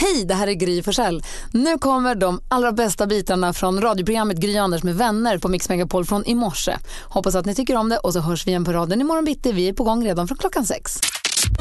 Hej, det här är Gry Forssell. Nu kommer de allra bästa bitarna från radioprogrammet Gry Anders med vänner på Mix Megapol från i morse. Hoppas att ni tycker om det och så hörs vi igen på raden imorgon bitti. Vi är på gång redan från klockan sex.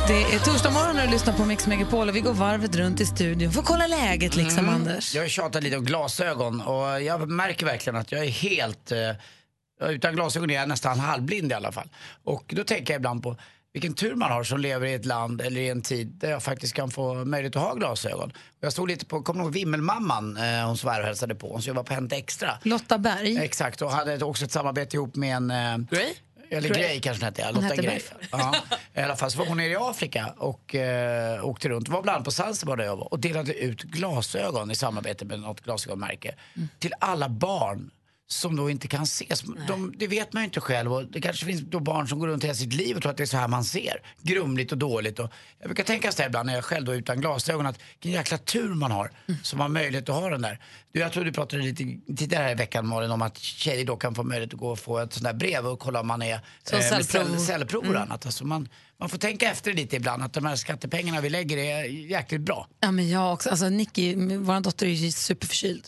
Det är torsdag morgon när du lyssnar på Mix Megapol och vi går varvet runt i studion för att kolla läget liksom, Anders. Jag har tjatat lite om glasögon och jag märker verkligen att jag är helt... Eh, utan glasögon är jag nästan halvblind i alla fall. Och då tänker jag ibland på vilken tur man har som lever i ett land eller i en tid där jag faktiskt kan få möjlighet att ha glasögon. Jag stod lite på, kommer du ihåg Vimmelmamman? Eh, hon svär och hälsade på. Hon jobbar på Hänt Extra. Lotta Berg. Exakt, och hade också ett samarbete ihop med en... Eh, Grey? eller Grey. Grey kanske hon hette, ja. Lotta hette Grey. Ja. I alla fall så var hon nere i Afrika och eh, åkte runt. Var bland annat på Zanzibar där jag var och delade ut glasögon i samarbete med något glasögonmärke till alla barn som då inte kan se. Som- De, det vet man ju inte själv och det kanske finns då barn som går runt hela sitt liv och tror att det är så här man ser. Grumligt och dåligt. Och jag brukar tänka så här ibland när jag själv då är utan glasögon att vilken jäkla tur man har som har möjlighet att ha den där. Du, jag tror du pratade lite tidigare här i veckan Malin om att tjejer då kan få möjlighet att gå och få ett sånt där brev och kolla om man är Som med cellprov. cell, cellprov och annat. Alltså man, man får tänka efter lite ibland att de här skattepengarna vi lägger är jäkligt bra. Ja, men jag också. Alltså, Nicky, vår dotter är ju superförkyld,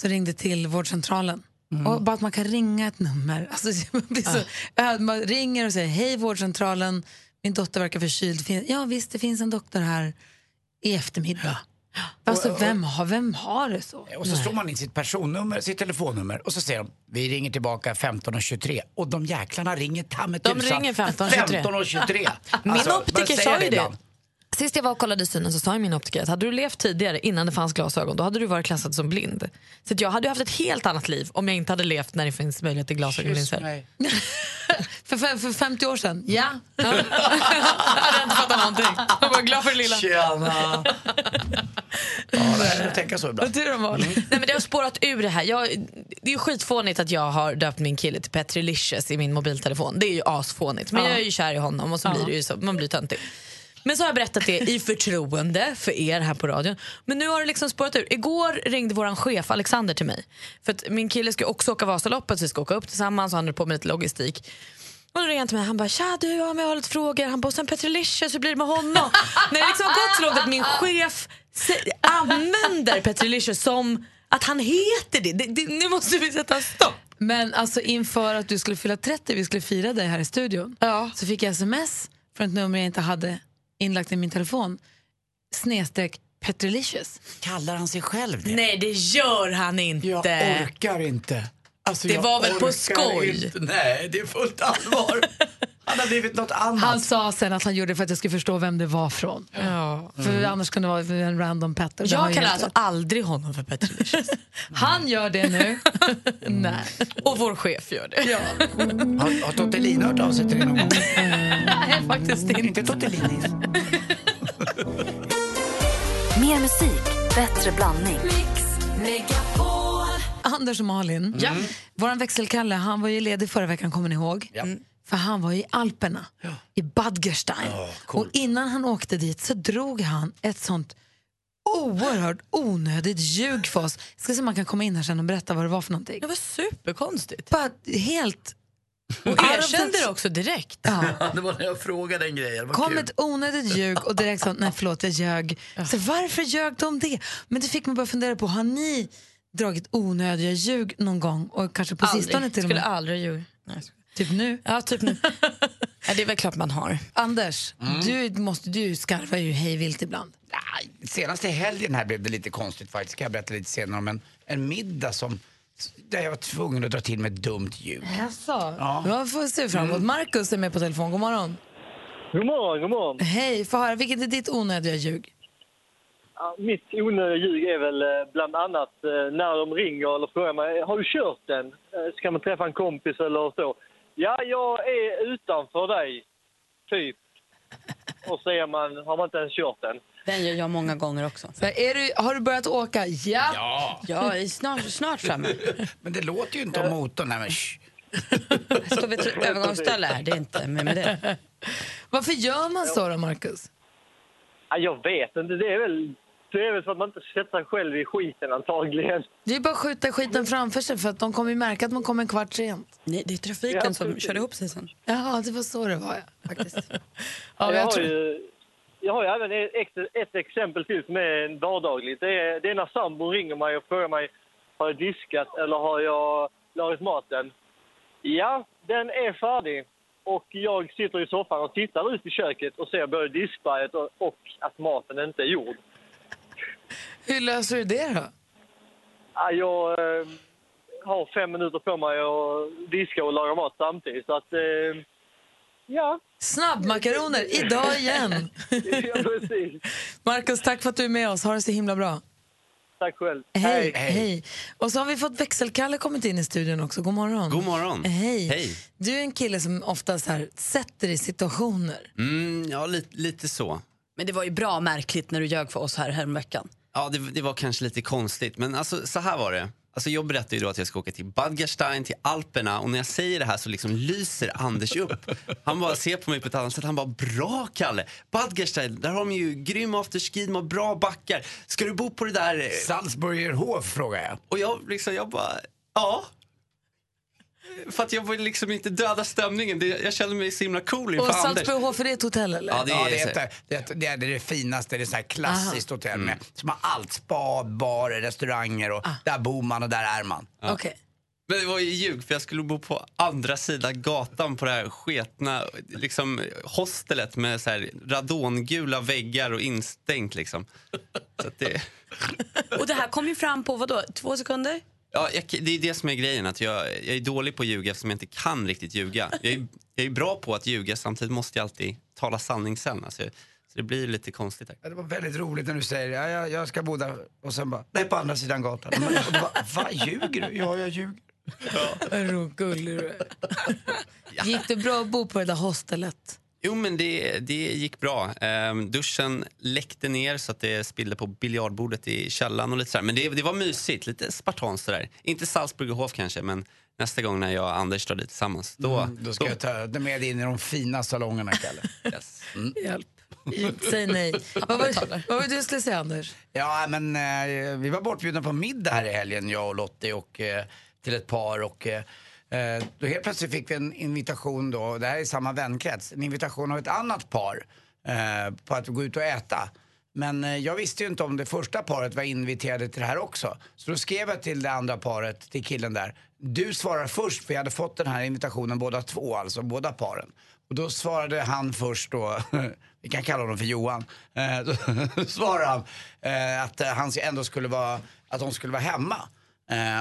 så ringde till vårdcentralen. Och bara att man kan ringa ett nummer. Alltså, det blir så, ja, man ringer och säger hej vårdcentralen, min dotter verkar förkyld. Fin- Ja visst, det finns en doktor här i eftermiddag. Alltså, vem, har, vem har det så? Och så slår man in sitt personnummer, sitt telefonnummer och så säger de vi ringer tillbaka 15.23 och de jäklarna ringer ta De tusan ringer 15.23. 15.23. Min Alltså, optiker man sa ju det. ibland. Sist jag var och kollade synen så sa min optiker att hade du levt tidigare innan det fanns glasögon då hade du varit klassad som blind. Så att jag hade ju haft ett helt annat liv om jag inte hade levt när det finns möjlighet till mig. För, för, för 50 år sedan? Ja. Ja. jag hade inte fattat någonting. Jag var glad för det lilla. Tjena! ja, jag tänker så ibland. Vad tur de var. Nej, men det har spårat ur det här. Jag, det är ju skitfånigt att jag har döpt min kille till Petrilicious i min mobiltelefon. Det är ju asfånigt. Men Ja. jag är ju kär i honom och så Ja. blir det ju så, man blir töntig. Men så har jag berättat det i förtroende för er här på radion. Men nu har det liksom spårat ur. Igår ringde vår chef Alexander till mig. För att min kille ska också åka Vasaloppet så vi ska åka upp tillsammans och han håller på med lite logistik. Och då ringer han till mig han bara “tja du, ja, jag har lite frågor”. Han bara “sen Petrilicious, hur blir det med honom?” När det liksom har gått så långt att min chef använder Petrilicious som att han heter det. det, det nu måste vi sätta stopp. Men alltså inför att du skulle fylla 30, vi skulle fira dig här i studion, Ja. så fick jag sms från ett nummer jag inte hade inlagt i min telefon. Snedstreck Petrilicious. Kallar han sig själv det? Nej det gör han inte. Jag orkar inte. Alltså, Det jag var väl på skoj? Inte. Nej, det är fullt allvar. Han har blivit något annat. Han sa sen att han gjorde det för att jag skulle förstå vem det var från. Ja. För annars kunde det vara en random Petter. Jag kallar alltså aldrig honom för Petrilicious. Han gör det nu. Nej. Och vår chef gör det. Ja. Har, har Tortellini hört av sig till dig någon gång? Nej, faktiskt inte. inte Tortellini. Mer musik, bättre blandning. Anders och Malin, Ja. vår växelkalle, han var ju ledig förra veckan, kommer ni ihåg? Ja. För han var i Alperna, i Bad Gerstein. och innan han åkte dit så drog han ett sånt oerhört onödigt ljug för oss. Ska se om man kan komma in här sen och berätta vad det var för någonting. Det var superkonstigt. Bara helt... Och erkände det också direkt. Ja. Det var när jag frågade en grej. Det kom kul. ett onödigt ljug och direkt sa nej förlåt jag ljög. Så varför ljög de det? Men det fick mig bara fundera på, har ni dragit onödiga ljug någon gång och kanske på sistone till och Skulle med? aldrig ljuga. Typ nu? Ja, typ nu. ja, det är väl klart man har. Anders, du, måste, du skarvar ju hej vilt ibland. Nej, senaste helgen här blev det lite konstigt faktiskt. Ska jag berätta lite senare om en, en middag som där jag var tvungen att dra till med ett dumt ljud. Jaså? Ja. Ja. får se fram emot. Markus är med på telefon. God morgon. God morgon, god morgon. Hej, få höra. Vilket är ditt onödiga ljug? Ja, mitt onödiga ljug är väl eh, bland annat eh, när de ringer eller frågar mig har du kört den? Eh, Ska man träffa en kompis eller så? Ja, jag är utanför dig, typ. Och så är man, har man inte ens kört den. Den gör jag många gånger också. Så här, är du, har du börjat åka? Ja. Ja, Jag är snart, snart framme. men det låter ju inte om motorn. Nej, men, shh. Jag står vid ett övergångsställe här, det är inte med, med det. Varför gör man så då, Marcus? Ja, jag vet inte. Det är väl, det är väl så att man inte sätter sig själv i skiten antagligen. Det är bara att skjuta skiten framför sig för att de kommer ju märka att man kommer en kvart sent. Nej, det är trafiken Ja, som kör ihop sig sen. Ja, det var så det var. Ja. Faktiskt. Ja, jag, jag har tror... ju, jag har ju även ett, ett exempel till som är vardagligt. Det är, det är när sambon ringer mig och frågar mig har jag diskat eller har jag lagat maten. Ja, den är färdig. Och jag sitter i soffan och tittar ut i köket och ser både diskberget och, och att maten inte är gjord. Hur löser du det då? Ja, jag eh, har fem minuter på mig att diska och laga mat samtidigt. Så att, eh, ja. Snabbmakaroner, idag igen. ja, precis. Marcus, tack för att du är med oss. Ha det så himla bra. Tack själv. Hej, hej. Och så har vi fått växelkalle kommit in i studion också. God morgon. God morgon. Hej. Hej. Du är en kille som ofta så här sätter i situationer. Mm, ja, lite, lite så. Men det var ju bra märkligt när du ljög för oss här häromveckan. Ja, det, det var kanske lite konstigt. Men alltså, så här var det. Alltså, jag berättade ju då att jag ska åka till Bad Gastein, till Alperna. Och när jag säger det här så liksom lyser Anders upp. Han bara ser på mig på ett annat sätt. Han bara, bra Kalle! Bad Gastein, där har de ju grym afterski, de har bra backar. Ska du bo på det där... eh?" Salzburgerhof frågar jag. Och jag liksom, jag bara, ja. För att jag vill liksom inte döda stämningen. Det, jag känner mig så himla cool inför Och. Salzburghof, är det ett hotell eller? Ja, det är- Ja, det, är ett, det, är ett, det är det finaste, det är så här klassiskt hotell med, som har allt. Spa, bar, restauranger och där bor man och där är man. Okej. Men det var ju ljug för jag skulle bo på andra sidan gatan på det här sketna liksom, hostelet med så här radongula väggar och instängt liksom. Så att det, Och det här kom ju fram på vad då? två sekunder? Ja, jag, det är det som är grejen, att jag, jag är dålig på att ljuga eftersom jag inte kan riktigt ljuga. Jag är, jag är bra på att ljuga, samtidigt måste jag alltid tala sanning sen. Alltså, så det blir lite konstigt. Här. Ja, Det var väldigt roligt när du säger ja, jag, jag ska bo där och sen bara, nej på andra sidan gatan. Men, och bara, Vad ljuger du? Ja, jag ljuger. Vad gullig du är. Gick det bra att bo på det där hostelet? Jo, men det, det gick bra. Ehm, duschen läckte ner så att det spillde på biljardbordet i källaren. Och lite sådär. Men det, det var mysigt, lite spartanskt sådär. Inte Salzburgerhof kanske, men nästa gång när jag och Anders drar dit tillsammans. Då, Mm, då ska jag ta med dig in i de fina salongerna, Kalle. yes. Hjälp. Säg nej. vad, var, vad var det du skulle säga, Anders? Ja, men eh, vi var bortbjudna på middag här i helgen, jag och Lottie, och, eh, till ett par. Och, eh, eh, då helt plötsligt fick vi en invitation, då, det här är samma vänkrets, en invitation av ett annat par eh, på att gå ut och äta. Men eh, jag visste ju inte om det första paret var inviterade till det här också. Så då skrev jag till det andra paret, till killen där. Du svarar först, för jag hade fått den här invitationen båda två, alltså båda paren. Och då svarade han först då, vi kan kalla honom för Johan, eh, då svarade han eh, att eh, han ändå skulle vara, att de skulle vara hemma.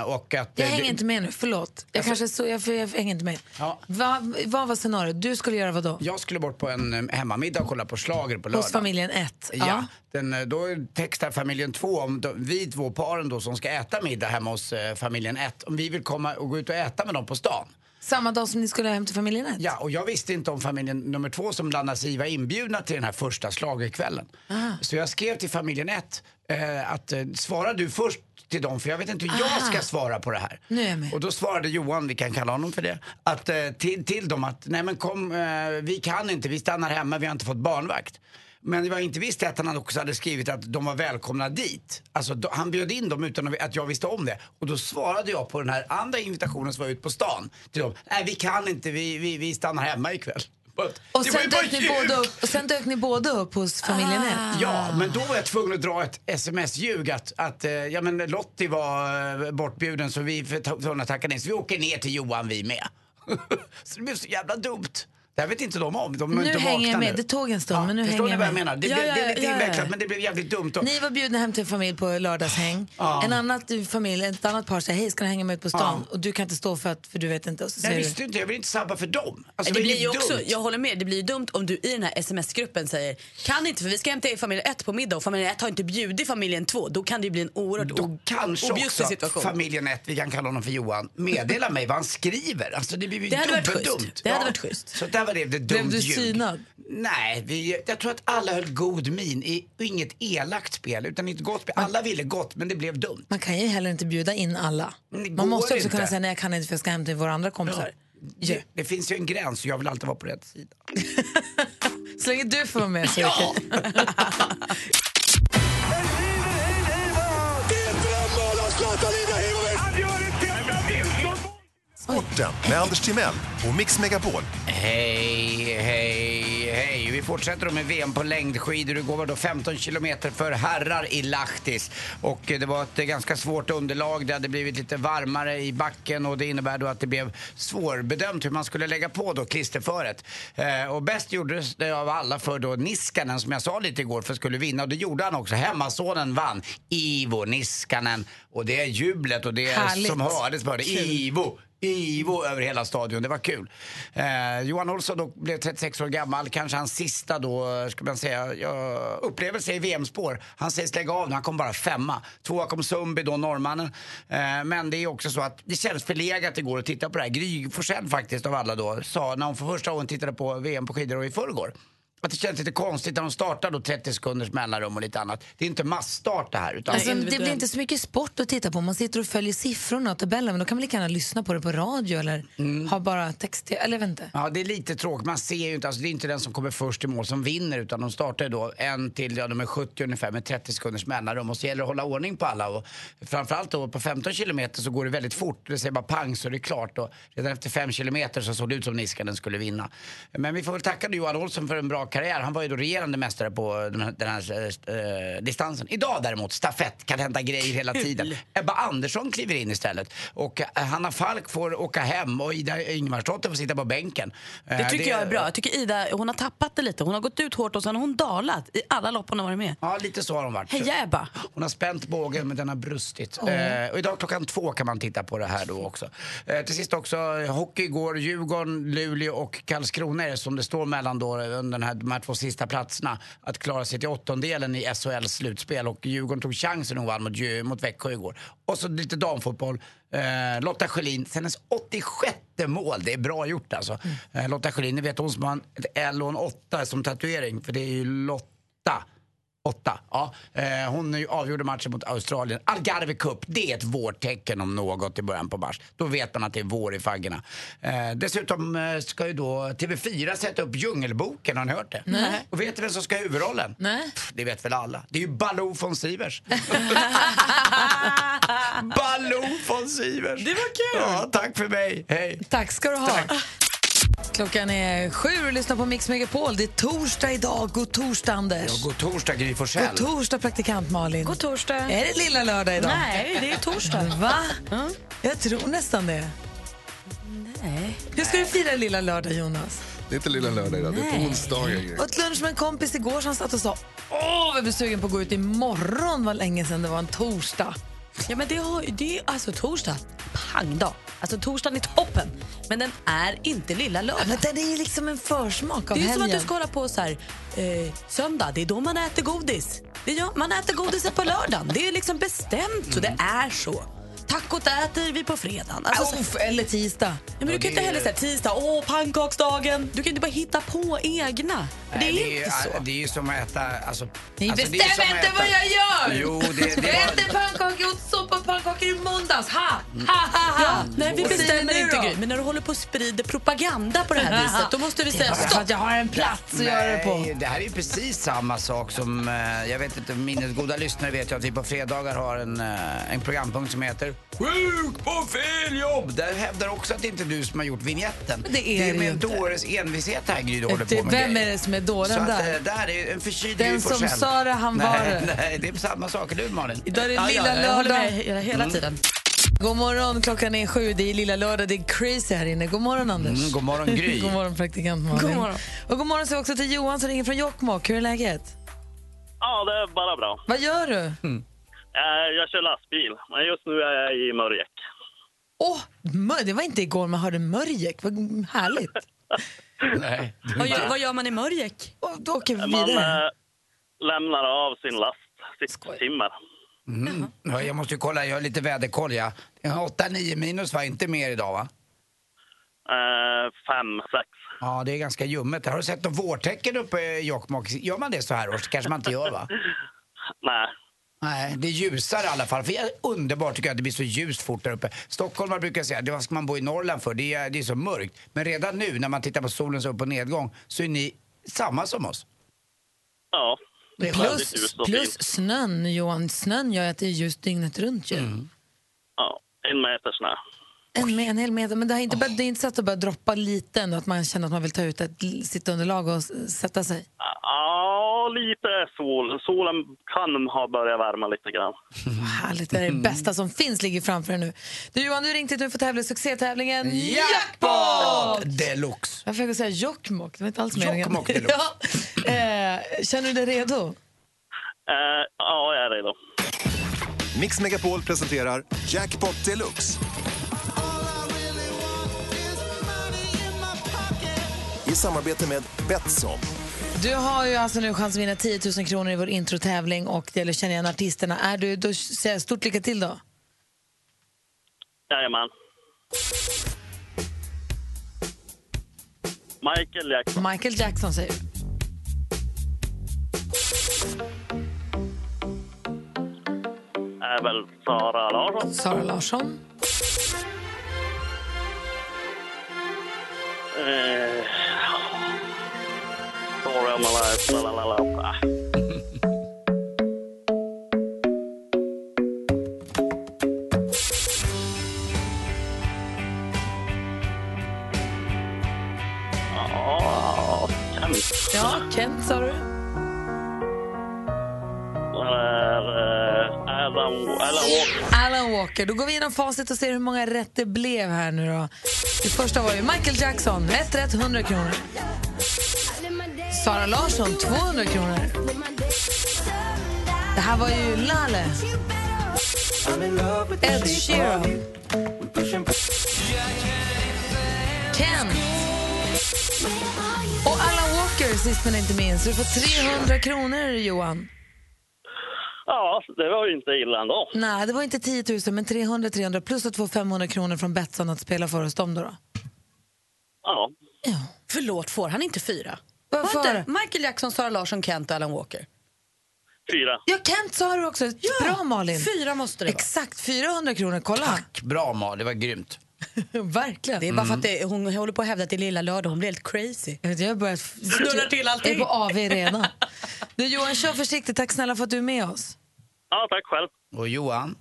Och att, Jag hänger det- inte med nu, förlåt. Jag kanske så, jag, jag hänger inte med. Ja. Va, vad var scenariot? Du skulle göra vad då? Jag skulle bort på en eh, hemmamiddag och kolla på schlager på lördag. Hos familjen 1? Ja, den, eh, då textar familjen två om de, vi två paren då som ska äta middag hemma hos eh, familjen 1 om vi vill komma och gå ut och äta med dem på stan. Samma dag som ni skulle hem till familjen 1? Ja, och jag visste inte om familjen nummer två som blandas i var inbjudna till den här första schlagerkvällen. Så jag skrev till familjen 1 eh, att eh, svara du först till dem för jag vet inte hur jag ska svara på det här. Nu är jag med. Och då svarade Johan, vi kan kalla honom för det, att, eh, till, till dem att nej men kom, eh, vi kan inte, vi stannar hemma, vi har inte fått barnvakt. Men jag inte visste att han också hade skrivit att de var välkomna dit. Alltså, då, han bjöd in dem utan att jag visste om det. Och då svarade jag på den här andra invitationen som var ute på stan till dem. Nej, vi kan inte, vi, vi, vi stannar hemma ikväll. Och Det sen, dök ni båda upp, och sen dök ni båda upp hos familjen 1? Ja, men då var jag tvungen att dra ett sms-ljug att, att eh, ja, men Lottie var eh, bortbjuden så vi var tvungna att tacka nej. Så vi åker ner till Johan vi med. så det blev så jävla dumt. Det här vet inte de om. De är Nu inte hänger jag med. nu. Det tog en stund, men nu Förstår hänger ni jag vad jag med. menar? Det, Ja, ja, det är lite ja, ja. invecklat men det blev jävligt dumt. Och, Ni var bjudna hem till en familj på lördagshäng. Ja. En annat familj, ett annat par säger hej ska ni hänga med ut på stan? Och du kan inte stå för att för du vet inte. Och så jag säger visste inte, jag vill inte sabba för dem. Alltså, det blir ju dumt. också, jag håller med, det blir ju dumt om du i den här sms-gruppen säger kan inte för vi ska hem till familjen 1 på middag och familjen 1 har inte bjudit familjen 2. Då kan det ju bli en oerhört Då kanske också situation. familjen 1, vi kan kalla honom för Johan, meddela mig vad han skriver. Alltså det blir ju Det hade varit dubbeldumt. schysst. Det hade varit schysst. Var det, det dumt Blev du synad? Nej, vi, jag tror att alla höll god min i inget elakt spel utan ett gott spel. Alla ville gott men det blev dumt. Man kan ju heller inte bjuda in alla. Man måste också inte. kunna säga nej jag kan inte för jag ska hem till våra andra kompisar. Ja. Det, det finns ju en gräns och jag vill alltid vara på rätt sida. Så länge du får vara med så är det. Sporten med Anders Timell och Mix Megapol. Hej, hej, hej. Vi fortsätter då med VM på längdskidor. Det går då 15 kilometer för herrar i Lahtis. Och det var ett ganska svårt underlag. Det hade blivit lite varmare i backen och det innebär då att det blev svårbedömt hur man skulle lägga på då klisterföret. Eh, och bäst gjordes det av alla för då Niskanen som jag sa lite igår för skulle vinna och det gjorde han också. Hemmasonen vann. Ivo Niskanen. Och det är jublet och det är Härligt. som hördes det. Kul. Ivo! Ivo över hela stadion, det var kul. Eh, Johan Olsson då blev 36 år gammal, kanske hans sista då, eh, ska man säga, ja, upplevelse i VM-spår. Han sägs lägga av nu, han kom bara femma. Tvåa kom Sundby då, norrmannen. Eh, men det är också så att det känns förlegat igår att titta på det här. Gry Forssell faktiskt av alla då, sa när hon för första gången tittade på VM på skidor i förrgår. Att det känns lite konstigt när de startar då 30 sekunders mellanrum och lite annat. Det är inte massstart det här. Utan Alltså, det blir inte så mycket sport att titta på. Man sitter och följer siffrorna och tabellen. Men då kan man lika gärna lyssna på det på radio eller ha bara text. Eller inte. Ja, det är lite tråkigt. Man ser ju inte, alltså det är inte den som kommer först i mål som vinner utan de startar då en till, ja de är 70 ungefär med 30 sekunders mellanrum och så gäller det att hålla ordning på alla och framförallt då på 15 kilometer så går det väldigt fort. Det säger bara pang så är det klart och redan efter 5 kilometer så såg det ut som Niskanen skulle vinna. Men vi får väl tacka Johan Olsson för en bra karriär. Han var ju då regerande mästare på den här, eh, distansen. Idag däremot, stafett, kan hända grejer hela tiden. Ebba Andersson kliver in istället och eh, Hanna Falk får åka hem och Ida Ingemarsdotter får sitta på bänken. Eh, Det tycker jag är bra. Jag tycker Ida hon har tappat det lite. Hon har gått ut hårt och sen har hon dalat i alla lopp hon har varit med. Ja, lite så har hon varit. Heja Ebba! Hon har spänt bågen men den har brustit. Eh, och idag klockan två kan man titta på det här då också. Eh, till sist också eh, hockey igår. Djurgården, Luleå och Karlskrona är det som det står mellan då under den här, de här två sista platserna. Att klara sig till åttondelen i SHLs slutspel och Djurgården tog chansen och vann mot, mot Växjö igår. Och så lite damfotboll. Eh, Lotta Schelin, hennes 86 mål. Det är bra gjort alltså. Eh, Lotta Schelin, ni vet hon som har ett L och en 8 som tatuering. För det är ju Lotta. Åtta. Ja. Eh, hon avgjorde matchen mot Australien. Algarve Cup, det är ett vårtecken om något i början på mars. Då vet man att det är vår i faggorna. Eh, dessutom eh, ska ju då TV4 sätta upp Djungelboken, har ni hört det? Nej. Och vet du vem som ska ha huvudrollen? Nej. Pff, det vet väl alla. Det är ju Baloo von Sivers. Baloo von Sivers! Det var kul! Ja, tack för mig. Hej! Tack ska du ha. Klockan är sju och lyssnar på Mix Megapol. Det är torsdag idag. God torsdag, Anders. Ja, god torsdag, Gry Forssell. God torsdag, praktikant Malin. God torsdag. Är det lilla lördag idag? Nej, det är torsdag. Va? Jag tror nästan det. Nej. Hur ska du fira lilla lördag, Jonas? Det är inte lilla lördag idag, det är på Nej. onsdagar. Jag åt lunch med en kompis igår som satt och sa Åh, jag blir sugen på att gå ut imorgon. Vad länge sedan det var en torsdag. Ja, men det, har, det är alltså torsdag. Pangdag. Alltså torsdagen är toppen. Men den är inte lilla lördag. Men den är ju liksom en försmak av Det är ju som att helgen. du ska hålla på så här, eh, söndag, det är då man äter godis. Det gör, man äter godiset på lördagen. Det är liksom bestämt så, det är så. Tacot äter vi på fredagen. Alltså, så- Uff, eller tisdag. Ja, men du kan inte heller säga tisdag, åh pannkaksdagen. Du kan inte bara hitta på egna. För det är, Nej, inte så. ju- Det är ju som att äta... Alltså, Ni alltså, det är bestämmer inte vad jag gör! Jo, det, det jag äter pannkakor, jag åt soppa och pannkakor i måndags. Ha! Ha, ha, ha! Ja, nej, vi bestämmer inte? Gry. Men när du håller på och sprider propaganda på det här viset, då måste vi Det är säga stopp. att jag har en plats att göra det på. Nej, det här är ju precis samma sak som, eh, jag vet inte, minnesgoda lyssnare vet ju att vi på fredagar har en, eh, en programpunkt som heter Sjuk på fel jobb! Där hävdar också att det inte är du som har gjort vignetten. Men det är det är med en dåres envishet här Gry du håller på med vem grejer. är det som är dåren Så att, där? eh, där är en förkyld Den som sa det, han var nej, det. Nej, det är samma sak. Hur Malin? Idag är det Ja, lilla ja, lördag. med hela, Mm. tiden. God morgon, klockan är sju. Det är lilla lördag. Det är crazy här inne. God morgon, Anders. Mm, god morgon, Gry. god morgon, praktikant Malin. God morgon. Och god morgon säger också till Johan som ringer från Jokkmokk. Hur är läget? Ja, det är bara bra. Vad gör du? Eh, Jag kör lastbil, men just nu är jag i Mörjek. Åh, mör- det var inte igår man hörde Mörjek. Vad härligt. Nej. Vad gör, vad gör man i Mörjek? Och då åker vi Man vidare. eh, lämnar av sin last, sitt timmer. Mm. Ja, jag måste ju kolla, jag har lite väderkoll. Ja. 8-9 minus var inte mer idag va? Eh, Fem, sex. Ja, det är ganska ljummet. Har du sett något vårtecken uppe i Jokkmokk? Gör man det så här års? kanske man inte gör va? Nej. Nej, det är ljusare i alla fall. För jag är underbart tycker jag att det blir så ljust fort där uppe. Stockholmare brukar säga, det vad ska man bo i Norrland för? Det är, det är så mörkt. Men redan nu när man tittar på solens upp och nedgång så är ni samma som oss. Ja. Det är Plus, ljust och plus fint. snön, Johan. Snön gör att det är ljust dygnet runt ju. Ja, en meter snö. En, med, en hel meter. Men det, har inte börjat, det är inte så att det börjar droppa lite ändå, att man känner att man vill ta ut ett sitt underlag och sätta sig? Ja, lite sol. Solen kan ha börjat värma lite grann. Härligt, det är det bästa som finns ligger framför dig nu. Du Johan, du ringde nu för tävla i succétävlingen Jackpot! Deluxe. Jag fick säga Jokkmokk, det var inte alls meningen. Jokkmokk deluxe. ja. eh, känner du dig redo? Eh, ja, jag är redo. Mix Megapol presenterar Jackpot Deluxe. I samarbete med Betsson. Du har ju alltså nu chans att vinna 10 000 kronor i vår introtävling och det gäller att känna igen artisterna. Är du, då säger jag stort lycka till då. Jajamän. Michael Jackson. Michael Jackson säger du. Är väl Sara Larsson. Sara Larsson. Eh, Story of my life. La, la, la, la. Ja, Kent sa du. Alan, Alan Walker. Alan Walker. Då går vi igenom facit och ser hur många rätt det blev här nu då. Det första var ju Michael Jackson, ett rätt 100 kronor. Sara Larsson, 200 kronor. Det här var ju Lale. Ed Sheeran. Kent. Och Alan Walker, sist men inte minst. Du får 300 kronor, Johan. Ja, det var ju inte illa ändå. Nej, det var inte 10 000, men 300 300 plus att få 500 kronor från Betsson att spela för oss dem då. då. Ja. Förlåt, får han inte fyra? Varför? Var inte Michael Jackson, Sara Larsson, Kent och Alan Walker? Fyra. Ja, Kent sa du också. Bra Malin. Fyra måste det vara. Exakt, 400 kronor. Kolla. Bra Mal, det var grymt. Verkligen. Det är bara för att det, hon håller på att hävda att det är lilla lördag. Hon blir helt crazy. Jag har börjat... Snurrar till allting. Jag är på AV redan. Du Johan, kör försiktigt. Tack snälla för att du är med oss. Ja, tack själv. Och Johan,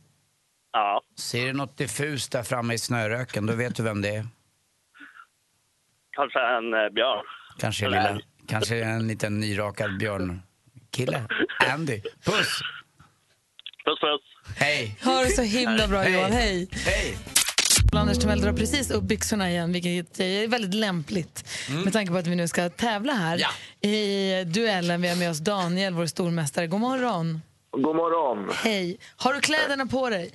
Ja. ser du något diffust där framme i snöröken, då vet du vem det är. Kanske en eh, björn. Kanske, Eller- lilla, kanske en liten nyrakad björnkille. Andy. Puss! Puss, puss. Hej! Ha det så himla bra Hej. Johan. Hej. Hej! Anders Timell drar precis upp byxorna igen, vilket är väldigt lämpligt med tanke på att vi nu ska tävla här i duellen. Vi har med oss Daniel, vår stormästare. God morgon. God morgon. Hej. Har du kläderna på dig?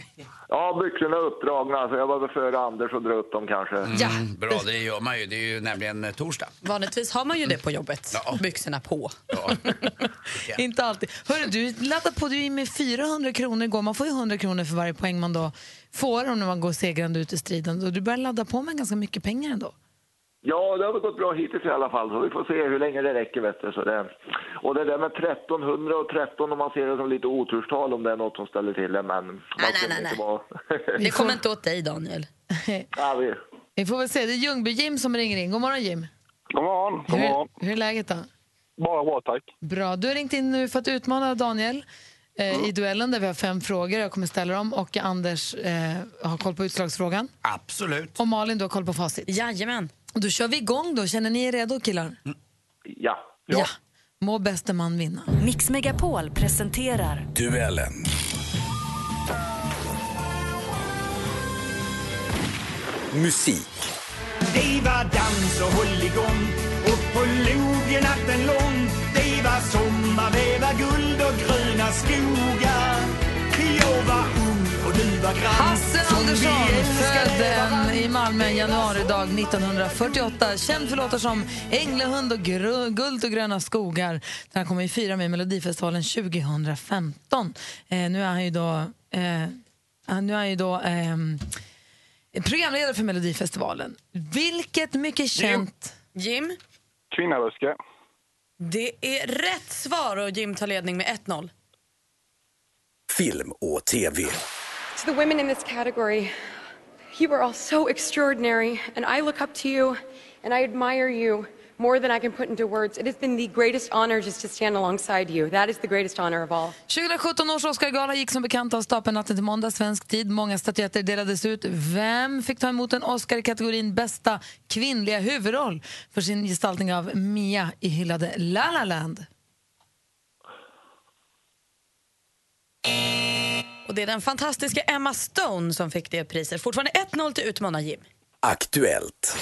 Ja, byxorna är uppdragna, så jag var före Anders och dra upp dem kanske. Mm, bra, det gör man ju. Det är ju nämligen eh, torsdag. Vanligtvis har man ju det på jobbet. Byxorna på. Inte alltid. Hörru, du laddade på du in med 400 kronor igår. Man får ju 100 kronor för varje poäng man då får om man går segrande ut i striden. Och du börjar ladda på med ganska mycket pengar ändå. Ja, det har väl gått bra hittills i alla fall, så vi får se hur länge det räcker. Vet du. Så det... Och det där med 1300 och 13, om man ser det som lite oturstal, om det är något som ställer till det, men... nej, nej, inte nej. vara- Det kommer inte åt dig, Daniel. ja, vi... Vi får väl se. Det är Ljungby-Jim som ringer in. God morgon Jim. God morgon. God morgon. Hur, hur är läget då? Bara bra, tack. Bra. Du har ringt in nu för att utmana Daniel eh, i duellen där vi har fem frågor. Jag kommer ställa dem och Anders eh, har koll på utslagsfrågan. Absolut. Och Malin, du har koll på facit. Jajamän. Då kör vi igång då. Känner ni er redo killar? Ja. Ja. Må bäste man vinna. Mix Megapol presenterar Duellen. Musik. Det var dans och håll igång och på logen natten lång Det var sommar, det var guld och gröna skogar Hasse Andersson född i Malmö en januaridag 1948. Känd för låtar som Änglahund och gru- Guld och gröna skogar. Här kommer ju fira med Melodifestivalen 2015. Eh, nu är han ju då, eh, han- nu är han ju då ehm, programledare för Melodifestivalen. Vilket mycket känt... Jim? Kvinnaröska. Det är rätt svar och Jim tar ledning med 1-0. Film och TV. To the women in this category, you are all so extraordinary, and I look up to you and I admire you more than I can put into words. It has been the greatest honor just to stand alongside you. That is the greatest honor of all. 2017 års Oscargala gick som bekant av stapeln natten till måndag svensk tid. Många statyetter delades ut. Vem fick ta emot en Oscar i kategorin bästa kvinnliga huvudroll för sin gestaltning av Mia i hyllade La La Land? Och det är den fantastiska Emma Stone som fick det priset. Fortfarande 1-0 till utmanar Jim. Aktuellt.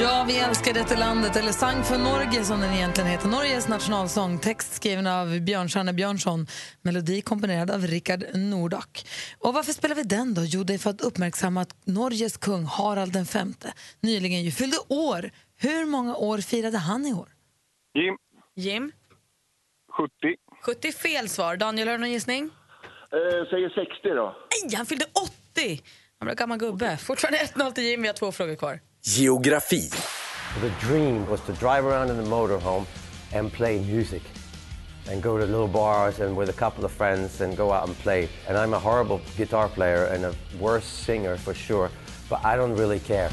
Ja, vi älskar detta landet, eller Sang för Norge som den egentligen heter. Norges nationalsång, text skriven av Björnstjerne Björnsson, melodi komponerad av Rickard Nordack. Och varför spelar vi den då? Jo, det är för att uppmärksamma att Norges kung Harald V nyligen ju fyllde år. Hur många år firade han i år? Jim. Jim? 70. 70 fel svar. Daniel, har du någon gissning? Eh, säger 60 då. Nej, han fyllde 80! Han en gammal gubbe. Fortfarande 1-0 till Jim. Vi har två frågor kvar. Geografi. The dream was to drive around in the motorhome and play music and go to little bars and with a couple of friends and go out and play. And I'm a horrible guitar player and a worse singer for sure, but I don't really care.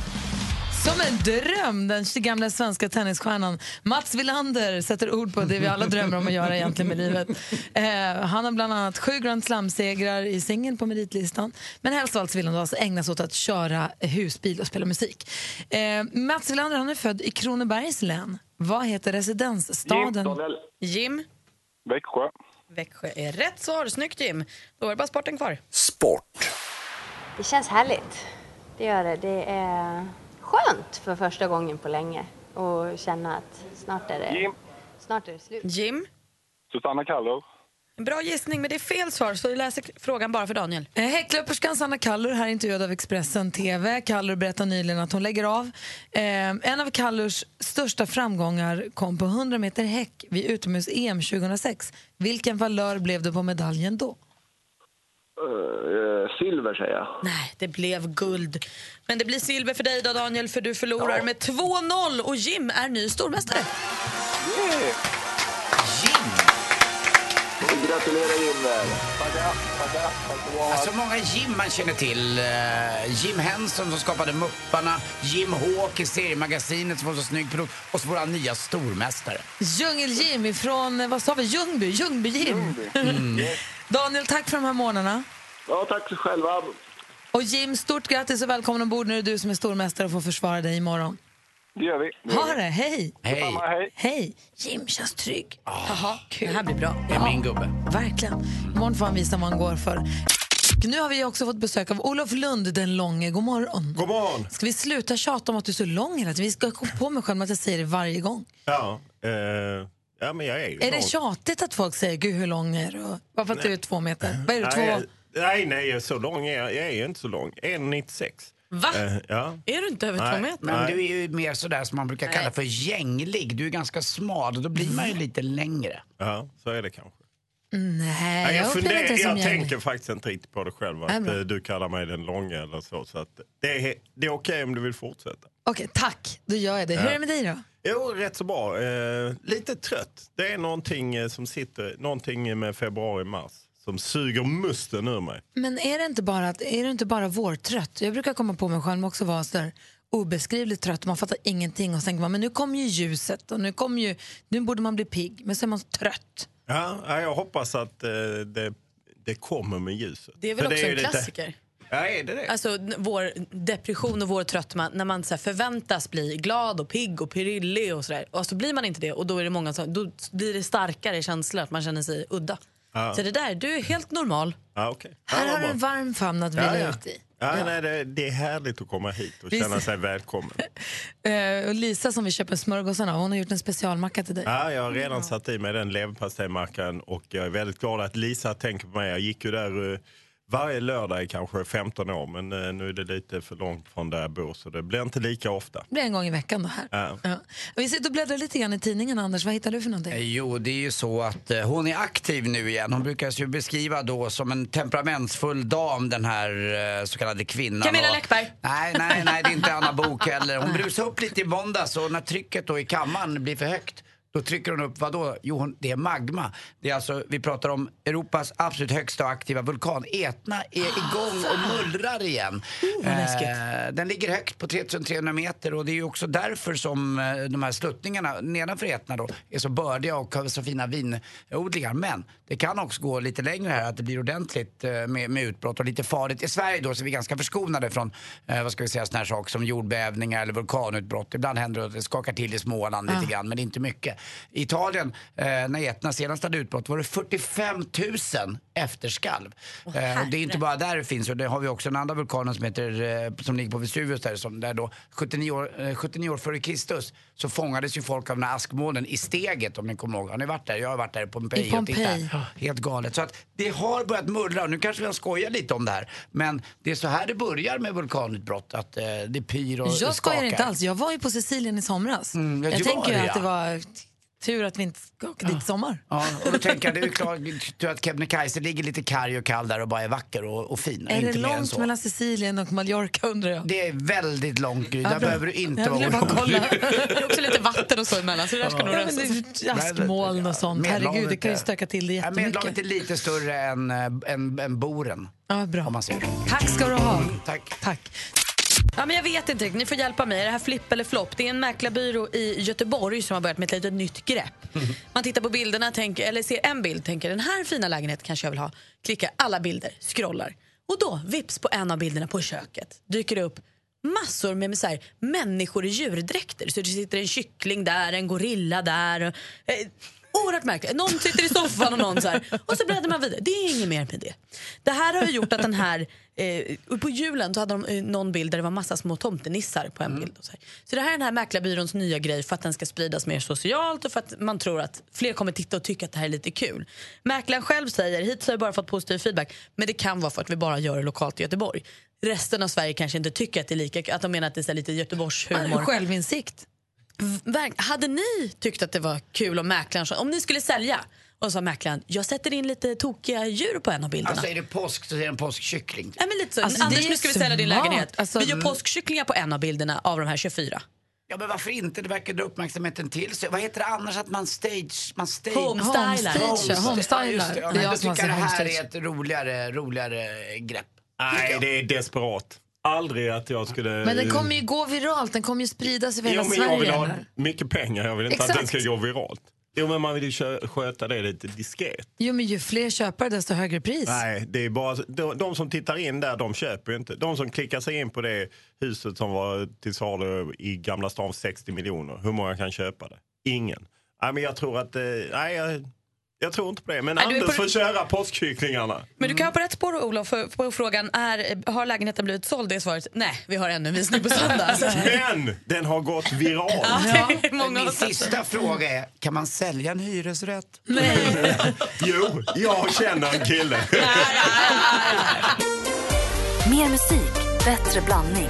Som en dröm, den gamla svenska tennisstjärnan Mats Wilander sätter ord på det vi alla drömmer om att göra egentligen med livet. Eh, han har bland annat sju Grand Slam-segrar i singeln på meritlistan. Men helst av allt vill han alltså ägna sig åt att köra husbil och spela musik. Eh, Mats Wilander han är född i Kronobergs län. Vad heter residensstaden? Jim? Växjö. Växjö är rätt svar. Snyggt Jim. Då är det bara sporten kvar. Sport. Det känns härligt. Det gör det. Det är skönt för första gången på länge och känna att snart är det, Jim. snart är det slut. Jim? Susanna Kallur. En bra gissning, men det är fel svar, så vi läser frågan bara för Daniel. Eh, Häcklöperskan Sanna Kallur, här intervjuad av Expressen TV. Kallur berättar nyligen att hon lägger av. Eh, en av Kallurs största framgångar kom på 100 meter häck vid utomhus-EM 2006. Vilken valör blev det på medaljen då? Eh, silver säger jag. Nej, det blev guld. Men det blir silver för dig då Daniel, för du förlorar med 2-0 och Jim är ny stormästare. Gratulerar Jim där. Alltså många Jim man känner till. Eh, Jim Henson som skapade Mupparna, Jim Hawk i seriemagasinet som var så snygg produkt och så våra nya stormästare. Djungel-Jim från, vad sa vi, Ljungby? Ljungby-Jim. Daniel, tack för de här månaderna. Ja, tack så själva. Och Jim, stort grattis och välkommen ombord. Nu är det du som är stormästare och får försvara dig imorgon. Det gör vi. Det gör Ha det, hej! Hej. Hej. Hej! Jim känns trygg. Jaha, kul. Det här blir bra. Det är min gubbe. Verkligen. Imorgon får han visa vad han går för. Nu har vi också fått besök av Olof Lund den långe. God morgon. God morgon. Ska vi sluta tjata om att du är så lång hela tiden? Vi ska komma på mig själv med att jag säger det varje gång. Ja, eh, ja men jag är ju Är det lång. tjatigt att folk säger gud hur lång är du? Bara för att du är två meter. Vad är du, två? Nej, nej, nej, så lång är jag. Jag är ju inte så lång. 1,96. Va? Eh, ja. Är du inte över Nej. två meter? Men Nej. du är ju mer sådär som man brukar kalla för gänglig. Du är ganska smal och då blir man ju lite längre. ja, så är det kanske. Nej, Nej, jag jag upplever inte som jag gänglig. tänker faktiskt inte riktigt på det själv. Nej, Att bra. eh, du kallar mig den långa eller så. så att det är, det är okej om du vill fortsätta. Okej, tack. Då gör jag det. Hur är det med dig då? Jo, rätt så bra. Eh, lite trött. Det är någonting eh, som sitter, någonting med februari-mars som suger musten ur mig. Men är det inte bara, att, är det inte bara vårtrött? Jag brukar komma på mig själv också vara så där obeskrivligt trött. Man fattar ingenting och så tänker man men nu kommer ju ljuset och nu, kommer ju, nu borde man bli pigg. Men så är man så trött. Ja, ja, jag hoppas att eh, det, det kommer med ljuset. Det är väl För också ju en lite- klassiker? Ja, är det det? Alltså vår depression och vår tröttma, när man så förväntas bli glad och pigg och pirillig och sådär. Och så blir man inte det och då är det många som, då blir det starkare känslor att man känner sig udda. Ja. Så det där, du är helt normal. Ja, okej. Här ja, har du en varm famn att vila ja, ja. ut i. Ja, Nej, det, det är härligt att komma hit och Vi känna sig välkommen. Eh, och Lisa som vi köper smörgåsarna hon har gjort en specialmacka till dig. Ja, jag har redan satt i mig den leverpastejmackan och jag är väldigt glad att Lisa tänker på mig. Jag gick ju där eh, varje lördag i kanske 15 år men eh, nu är det lite för långt från där jag bor så det blir inte lika ofta. Det blir en gång i veckan då här. Ja. Ja. Vi sitter och bläddrar lite grann i tidningen Anders. Vad hittar du för någonting? Eh, Jo, det är ju så att eh, hon är aktiv nu igen. Hon brukar ju beskriva då som en temperamentsfull dam, den här så kallade kvinnan. Camilla Och- Läckberg. Nej, nej, nej, det är inte Anna Bok heller. Hon brusade upp lite i måndags och när trycket då i kammaren blir för högt Då trycker hon upp, vadå? Jo, hon, det är magma. Det är alltså, vi pratar om Europas absolut högsta och aktiva vulkan. Etna är igång och mullrar igen. Oh. Eh, den ligger högt på 3300 meter och det är också därför som eh, de här sluttningarna nedanför Etna då är så bördiga och har så fina vinodlingar. Men det kan också gå lite längre här, att det blir ordentligt eh, med, med utbrott och lite farligt. I Sverige då så är vi ganska förskonade från, eh, vad ska vi säga, såna här saker som jordbävningar eller vulkanutbrott. Ibland händer det att det skakar till i Småland lite Ah. grann, men inte mycket. I Italien, eh, när Etna senast hade utbrott, var det 45 000 efterskalv. eh, och det är inte bara där det finns, och det har vi också den andra vulkanen som, heter, som ligger på Vesuvius där, som, där då 79 år, eh, 79 år före Kristus så fångades ju folk av den här askmolnen i steget om ni kommer ihåg. Har ni varit där? Jag har varit där i Pompeji. I Pompeji. Helt galet. Så att det har börjat mullra. Nu kanske vi har skojat lite om det här. Men det är så här det börjar med vulkanutbrott. Att eh, det pyr och Jag skojar skakar. inte alls. Jag var ju på Sicilien i somras. Mm, ja, jag du tänker ju det, att ja. det var tur att vi inte ska åka dit i sommar. Ja, och då tänker jag, det är ju klart tur att Kebnekaise ligger lite karg och kall där och bara är vacker och, och fin. Är inte det långt så. mellan Sicilien och Mallorca undrar jag? Det är väldigt långt Gry, Ja, där behöver du inte vara orolig. kolla. Det är också lite vatten och så emellan så det där ska nog Ja, rensas. det är askmoln och sånt. Herregud, det kan ju stöka till det Ja, Medelhavet jättemycket. är lite större än, äh, än, än Boren. Ja, bra. Om man ser. Tack ska du ha. Tack. Tack. Ja, men jag vet inte ni får hjälpa mig. Är det här flipp eller flopp? Det är en mäklarbyrå i Göteborg som har börjat med ett litet nytt grepp. Man tittar på bilderna, tänker, eller ser en bild, tänker den här fina lägenheten kanske jag vill ha. Klickar alla bilder, scrollar. Och då, vips på en av bilderna på köket, dyker det upp massor med, med så här, människor i djurdräkter. Så det sitter en kyckling där, en gorilla där. Och, eh, oerhört märkligt. Någon sitter i soffan och någon så här. Och så bläddrar man vidare. Det är inget mer med det. Det här har ju gjort att den här... Eh, på julen så hade de eh, någon bild där det var massa små tomtenissar på en bild. Och så, här. så det här är den här mäklarbyråns nya grej för att den ska spridas mer socialt och för att man tror att fler kommer titta och tycka att det här är lite kul. Mäklaren själv säger, hittills har jag bara fått positiv feedback, men det kan vara för att vi bara gör det lokalt i Göteborg. Resten av Sverige kanske inte tycker att det är lika, att de menar att det är lite Göteborgshumor. Självinsikt. Hade ni tyckt att det var kul om mäklaren om ni skulle sälja och sa mäklaren, jag sätter in lite tokiga djur på en av bilderna. Alltså är det påsk så är det en påskkyckling. Nej, men lite så. Alltså, Anders, är nu ska vi sälja din lägenhet. Alltså, vi gör mm. påskkycklingar på en av bilderna av de här 24. Ja men varför inte? Det verkar dra uppmärksamheten till sig. Vad heter det annars att man stage... Man stage Homestylar. Homestagear, homestylar. Ja, just det. Ja, Det jag tycker det här homestage. är ett roligare, roligare grepp. Nej, det är desperat. Aldrig att jag skulle... Men den kommer ju gå viralt, den kommer ju sprida sig över hela jo, men jag vill Sverige. ha mycket pengar. Jag vill inte att Exakt. den ska gå viralt. Jo, men man vill ju kö- sköta det lite diskret. Jo, men ju fler köpare desto högre pris. Nej, det är bara, de, de som tittar in där, de köper ju inte. De som klickar sig in på det huset som var till salu i Gamla stan för 60 miljoner, hur många kan köpa det? Ingen. Nej, men jag tror att... eh, Nej, jag, tror inte på det. Men Nej, Anders på- får köra påskkycklingarna. Men du kan vara på rätt spår Olof, för, på frågan är, har lägenheten blivit såld? Det är svaret nej, vi har ännu en visning på söndag. Men den har gått viralt. Ja, Min sista fråga är, kan man sälja en hyresrätt? Jo, jag känner en kille. Mer musik, bättre blandning.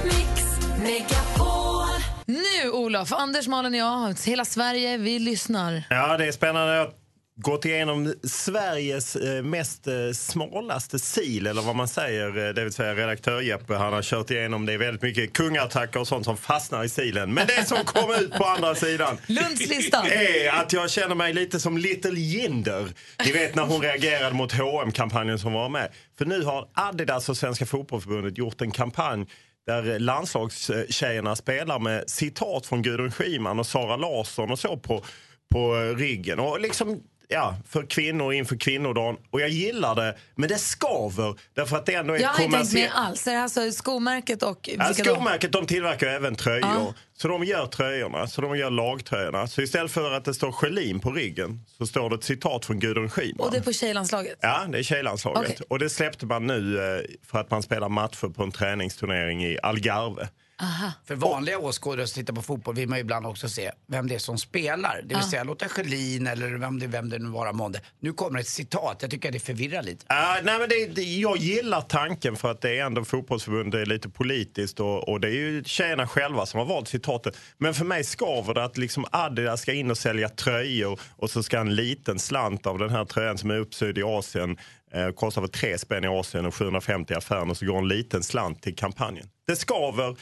Nu Olof, Anders, Malin och jag, hela Sverige, vi lyssnar. Ja, det är spännande. Gått igenom Sveriges eh, mest eh, smalaste sil, eller vad man säger. eh, Det vill säga redaktör Jeppe, han har kört igenom det väldigt mycket kungattacker och sånt som fastnar i silen. Men det som kom ut på andra sidan Lundslistan. är att jag känner mig lite som Little Jinder. Ni vet när hon reagerade mot hm kampanjen som var med. För nu har Adidas och Svenska Fotbollförbundet gjort en kampanj där landslagstjejerna spelar med citat från Gudrun Schyman och Sara Larsson och så på, på ryggen. Och liksom, ja, för kvinnor inför kvinnodagen. Och jag gillar det, men det skaver därför att det ändå är Jag har inte tänkt med alls. Det är alltså skomärket och... Ja, skomärket de tillverkar även tröjor. Ja. Så de gör tröjorna, så de gör lagtröjorna. Så istället för att det står Schelin på ryggen så står det ett citat från Gudrun Schyman. Och det är på tjejlandslaget? Ja, det är tjejlandslaget. Okej. Och det släppte man nu eh, för att man spelar matcher på en träningsturnering i Algarve. Aha. För vanliga åskådare som tittar på fotboll vill man ju ibland också se vem det är som spelar. Det vill Ja. säga låta Schelin eller vem det, vem det nu vara månde. Nu kommer ett citat, jag tycker att det förvirrar lite. Ja, nej, men det, det, jag gillar tanken för att det är ändå fotbollsförbundet det är lite politiskt och, och det är ju tjejerna själva som har valt citatet. Men för mig skaver det att liksom Adidas ska in och sälja tröjor och så ska en liten slant av den här tröjan som är uppsydd i Asien eh, kostar för tre spänn i Asien och 750 i affären och så går en liten slant till kampanjen. Det skaver.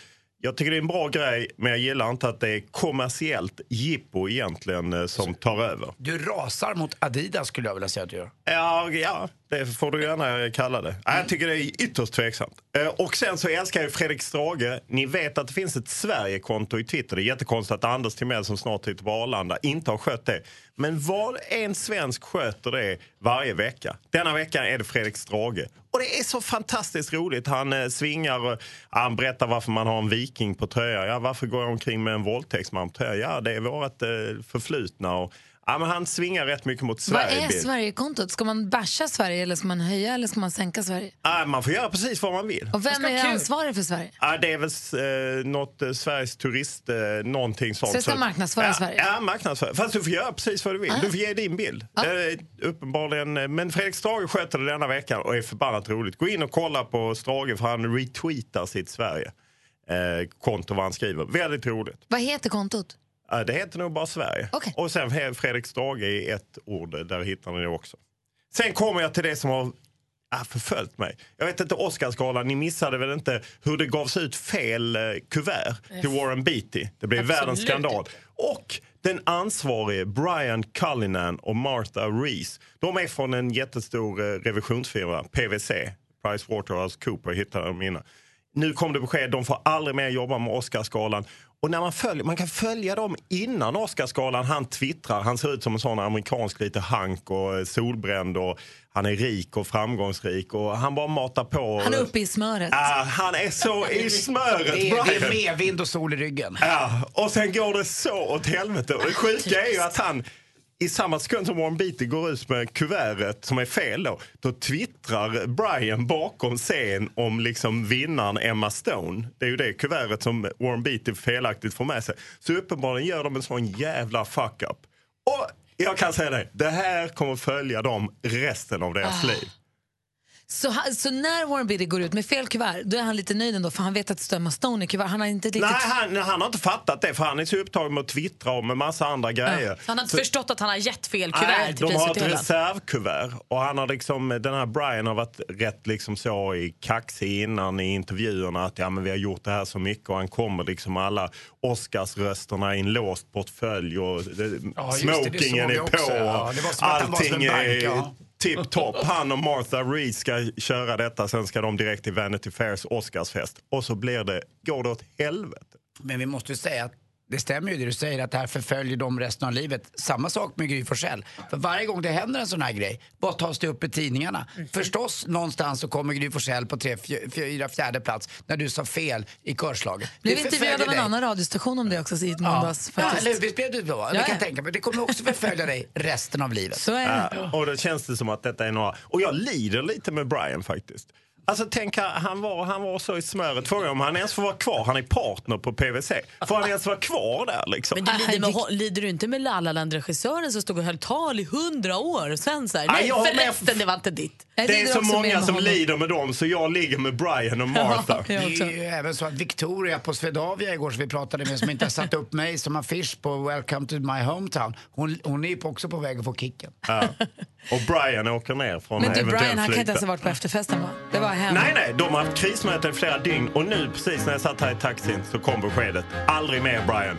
Jag tycker det är en bra grej, men jag gillar inte att det är kommersiellt jippo egentligen eh, som tar över. Du rasar mot Adidas skulle jag vilja säga att du gör. Ja, ja, det får du gärna kalla det. Nej, Jag tycker det är ytterst tveksamt. Eh, och sen så älskar jag Fredrik Strage. Ni vet att det finns ett Sverigekonto i Twitter. Det är jättekonstigt att Anders Timell som snart sitter på Arlanda inte har skött det. Men var en svensk sköter det varje vecka. Denna vecka är det Fredrik Strage. Och det är så fantastiskt roligt. Han eh, svingar, och, han berättar varför man har en viking på tröja. Ja, varför går jag omkring med en våldtäktsman på tröja? Ja, det är vårt eh, förflutna. Och, ja, men han svingar rätt mycket mot Vad Sverige. är Sverigekontot? Ska man basha Sverige eller ska man höja eller ska man sänka Sverige? Ja, man får göra precis vad man vill. Och vem är ansvarig för Sverige? Ja, det är väl eh, något eh, Sveriges turist, eh, någonting sånt. Så det ska marknadsföra ja, Sverige? Ja, marknadsföra. Fast du får göra precis vad du vill. Ah. Du får ge din bild. Det är uppenbarligen, eh, men Fredrik Strage sköter det denna veckan och är förbannat roligt. Gå in och kolla på Strage för han retweetar sitt Sverige. Eh, konto vad han skriver. Väldigt roligt. Vad heter kontot? Ja, det heter nog bara Sverige. Och sen Fredrik Strage i ett ord, där hittar ni det också. Sen kommer jag till det som har ah, förföljt mig. Jag vet inte, Oscarsgalan, ni missade väl inte hur det gavs ut fel eh, kuvert till Warren Beatty. Det blev Absolut. världens skandal. Och den ansvarige Brian Cullinan och Martha Rees, de är från en jättestor eh, revisionsfirma, PWC, PricewaterhouseCooper hittade de innan. Nu kom det besked, de får aldrig mer jobba med Oscarsgalan. Och när man, följer, man kan följa dem innan Oscarsgalan. Han twittrar, han ser ut som en sån amerikansk lite hank och solbränd och han är rik och framgångsrik och han bara matar på. Han är uppe i smöret. Ah, han är så i smöret, Det är, det är medvind och sol i ryggen. Ja, och sen går det så åt helvete. Och det sjuka är ju att han i samma sekund som Warren Beatty går ut med kuvertet som är fel då, då twittrar Brian bakom scen om liksom vinnaren Emma Stone. Det är ju det kuvertet som Warren Beatty felaktigt får med sig. Så uppenbarligen gör de en sån jävla fuck-up. Och jag kan säga det, det här kommer följa dem resten av deras Ah. liv. Så, så när Warren Beatty går ut med fel kuvert, då är han lite nöjd ändå för han vet att Emma Stone i kuvert. Han har inte riktigt... Nej, han, han har inte fattat det för han är så upptagen med att twittra om en massa andra grejer. Han har inte Så- förstått att han har gett fel kuvert Nej, till de har ett reservkuvert. Och han har liksom, den här Brian har varit rätt liksom så i kaxig innan i intervjuerna att ja, men vi har gjort det här så mycket och han kommer liksom alla Oscarsrösterna i en låst portfölj och Ja, just det, det smokingen är på. ja. Det var som att han var som Allting en bank, är ja tipptopp. Han och Martha Reed ska köra detta, sen ska de direkt till Vanity Fairs Oscarsfest. Och så blir det, går det åt helvete. Men vi måste säga att det stämmer ju det du säger att det här förföljer dem resten av livet. Samma sak med Gry Forssell. För varje gång det händer en sån här grej, vad tas det upp i tidningarna? Förstås någonstans så kommer Gry Forssell på tre, fyra, fjärde plats när du sa fel i körslaget. Blev Det intervjuad av en annan radiostation om det också i måndags. Ja, faktiskt. eller? Visst blev du? Ja, Det kan ja. jag tänka mig. Det kommer också förfölja dig resten av livet. Så Ja, och då känns det som att detta är några... Och jag lider lite med Brian faktiskt. Alltså tänk, han var, han var så i smöret. Frågan om han ens får vara kvar. Han är partner på PVC. Får han ens vara kvar där liksom? Men du lider, med, hon- lider du inte med La La Land-regissören som stod och höll tal i hundra år och sen så här, Ja, nej jag har med- förresten det var inte ditt. Det är så många som lider med dem så jag ligger med Brian och Martha. Det är ju även så att Victoria på Swedavia igår som vi pratade med som inte har satt upp mig som affisch på Welcome to my hometown. Hon, hon är också på väg att få kicken. Ja. Och Brian åker ner från Men du Brian, han kan inte ens ha varit på efterfesten va? Det var hem. Nej, nej, de har haft krismöten i flera dygn och nu precis när jag satt här i taxin så kom beskedet. Aldrig mer Brian.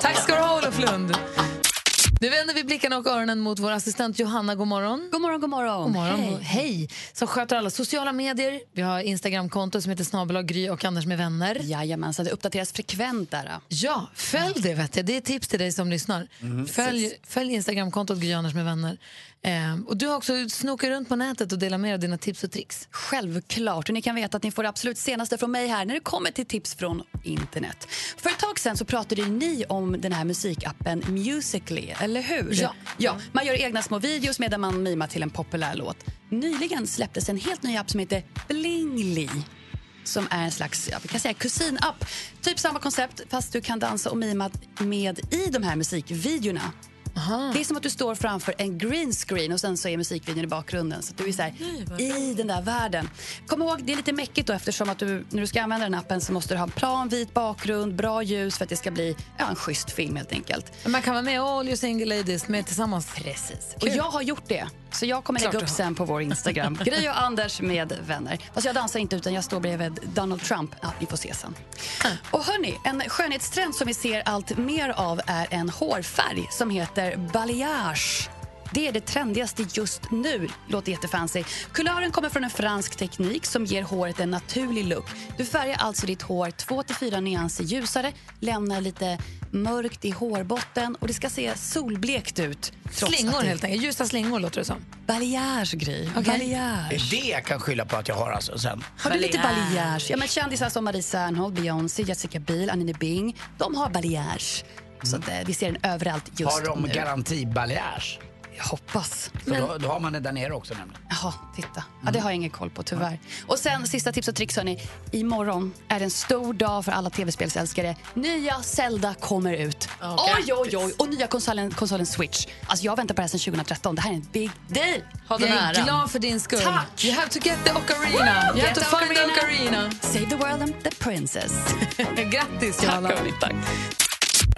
Tack ska du ha Olof Lund. Nu vänder vi blickarna och öronen mot vår assistent Johanna. God morgon. God morgon, god morgon. God morgon. Hej. Hej. Som sköter alla sociala medier. Vi har Instagramkonto som heter snabel Gry och Anders med vänner. Jajamensan, det uppdateras frekvent där. Ja, följ det vet jag. Det är ett tips till dig som lyssnar. Mm. Följ, följ Instagramkontot Gry Anders med vänner. Ehm, och du har också snokat runt på nätet och delat med dig av dina tips och tricks. Självklart. Och ni kan veta att ni får det absolut senaste från mig här när det kommer till tips från internet. För ett tag sen så pratade ni om den här musikappen Musically, eller hur? Ja. ja. Man gör egna små videos medan man mimar till en populär låt. Nyligen släpptes en helt ny app som heter Blingly som är en slags ja, vi kan säga kusinapp. Typ samma koncept, fast du kan dansa och mima med i de här musikvideorna. Det är som att du står framför en green screen och sen så är musikvideon i bakgrunden. Så du är så här, i den där världen. Kom ihåg, det är lite mäckigt då eftersom att du, när du ska använda den appen så måste du ha en plan, vit bakgrund, bra ljus för att det ska bli ja, en schysst film helt enkelt. Man kan vara med all you single ladies med tillsammans. Precis. Och jag har gjort det. Så jag kommer Klart lägga upp sen på vår Instagram. Gry och Anders med vänner. Fast jag dansar inte utan jag står bredvid Donald Trump. Ja, vi får se sen. Och hörni, en skönhetstrend som vi ser allt mer av är en hårfärg som heter balayage. Det är det trendigaste just nu. Låter jättefancy. Kulören kommer från en fransk teknik som ger håret en naturlig look. Du färgar alltså ditt hår 2-4 nyanser ljusare, lämnar lite mörkt i hårbotten och det ska se solblekt ut. Slingor det- helt enkelt. Ljusa slingor låter det som. Balayage, Gry. Balayage. Det jag kan skylla på att jag har alltså sen. Har du lite balayage? Ja, men kändisar som Marie Serneholt, Beyoncé, Jessica Biel, Anine Bing, de har balayage. Så att, eh, vi ser den överallt just Har de nu. garantibalayage? Jag hoppas. För då, då har man det där nere också nämligen. Jaha, titta. Ja, det har jag ingen koll på tyvärr. Och sen sista tips och tricks hörni. Imorgon är det en stor dag för alla tv-spelsälskare. Nya Zelda kommer ut. oj, oj, oj. Och nya konsolen, konsolen Switch. Alltså jag väntar på det här sedan 2013. Det här är en big deal. Jag är glad för din skull. Tack! You have to get the ocarina. Woo! You have Get to the find the ocarina. Save the world and the princess. Grattis, Tack, Johanna. hörni, tack.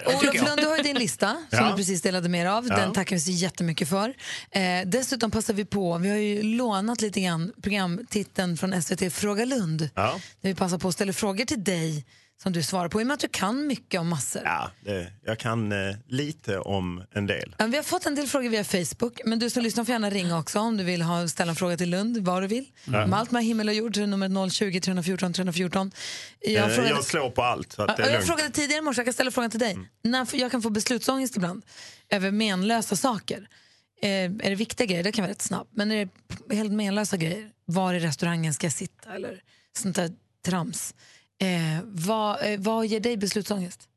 Olof. Lund, du har ju din lista som Ja. du precis delade med av. Ja. Den tackar vi så jättemycket för. Eh, dessutom passar vi på, vi har ju lånat lite grann programtiteln från SVT Fråga Lund. Ja. Där vi passar på att ställa frågor till dig som du svarar på. I och med att du kan mycket om massor. Ja, det, jag kan eh, lite om en del. Ja, Vi har fått en del frågor via Facebook, men du som lyssnar får gärna ringa också om du vill ha, ställa en fråga till Lund, vad du vill. Ja. Om allt med himmel och jord nummer 020 314 314. Jag, Jag, frågade, jag slår på allt. Så att det är jag lugnt. frågade tidigare i morse, jag kan ställa frågan till dig. När får- jag kan få beslutsångest ibland över menlösa saker. Eh, är det viktiga grejer, det kan vara rätt snabbt. Men är det helt menlösa grejer, var i restaurangen ska jag sitta eller sånt där trams. Eh, vad, eh, vad ger dig beslutsångest?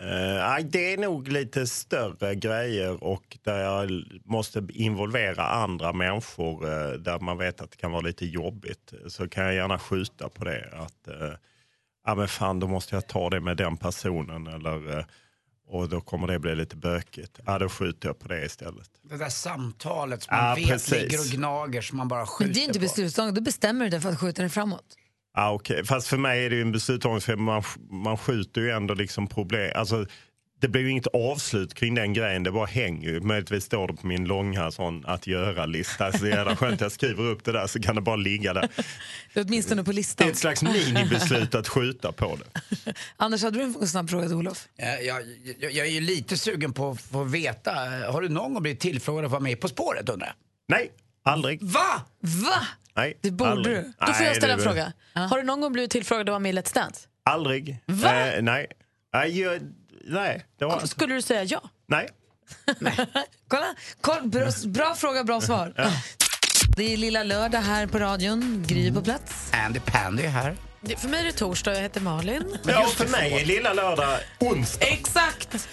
Eh, det är nog lite större grejer och där jag måste involvera andra människor eh, där man vet att det kan vara lite jobbigt. Så kan jag gärna skjuta på det. Att, eh, ja men fan, då måste jag ta det med den personen eller eh, och då kommer det bli lite bökigt. Ja, då skjuter jag på det istället. Det där samtalet som man Ja, vet precis. ligger och gnager som man bara skjuter Men det är inte på. beslutsångest, då bestämmer du dig för att skjuta den framåt. Ja, okej. Fast för mig är det ju en beslutsångest för man, man skjuter ju ändå liksom problem. Alltså, det blir ju inget avslut kring den grejen, det bara hänger ju. Möjligtvis står det på min långa sån att göra-lista. Så jävla skönt, jag skriver upp det där så kan det bara ligga där. Det är åtminstone på Det listan. är ett slags minibeslut att skjuta på det. Anders, hade du en snabb fråga till Olof? Jag, jag, jag är ju lite sugen på att få veta, har du någon gång blivit tillfrågad att vara med På spåret undrar jag? Nej, aldrig. Va? Va? Nej, Det borde aldrig. du. Då får jag ställa en det- fråga. Har du någon gång blivit tillfrågad att vara med i Let's Dance? Aldrig. Va? Eh, nej. Nej, jag, nej, det var... Skulle du säga ja? Nej. Kolla, koll, bra, bra fråga, bra svar. Det är lilla lördag här på radion. Gry på plats. Andy Pandy är här. Det, för mig är det torsdag, jag heter Malin. Ja, för mig är lilla lördag onsdag. Exakt!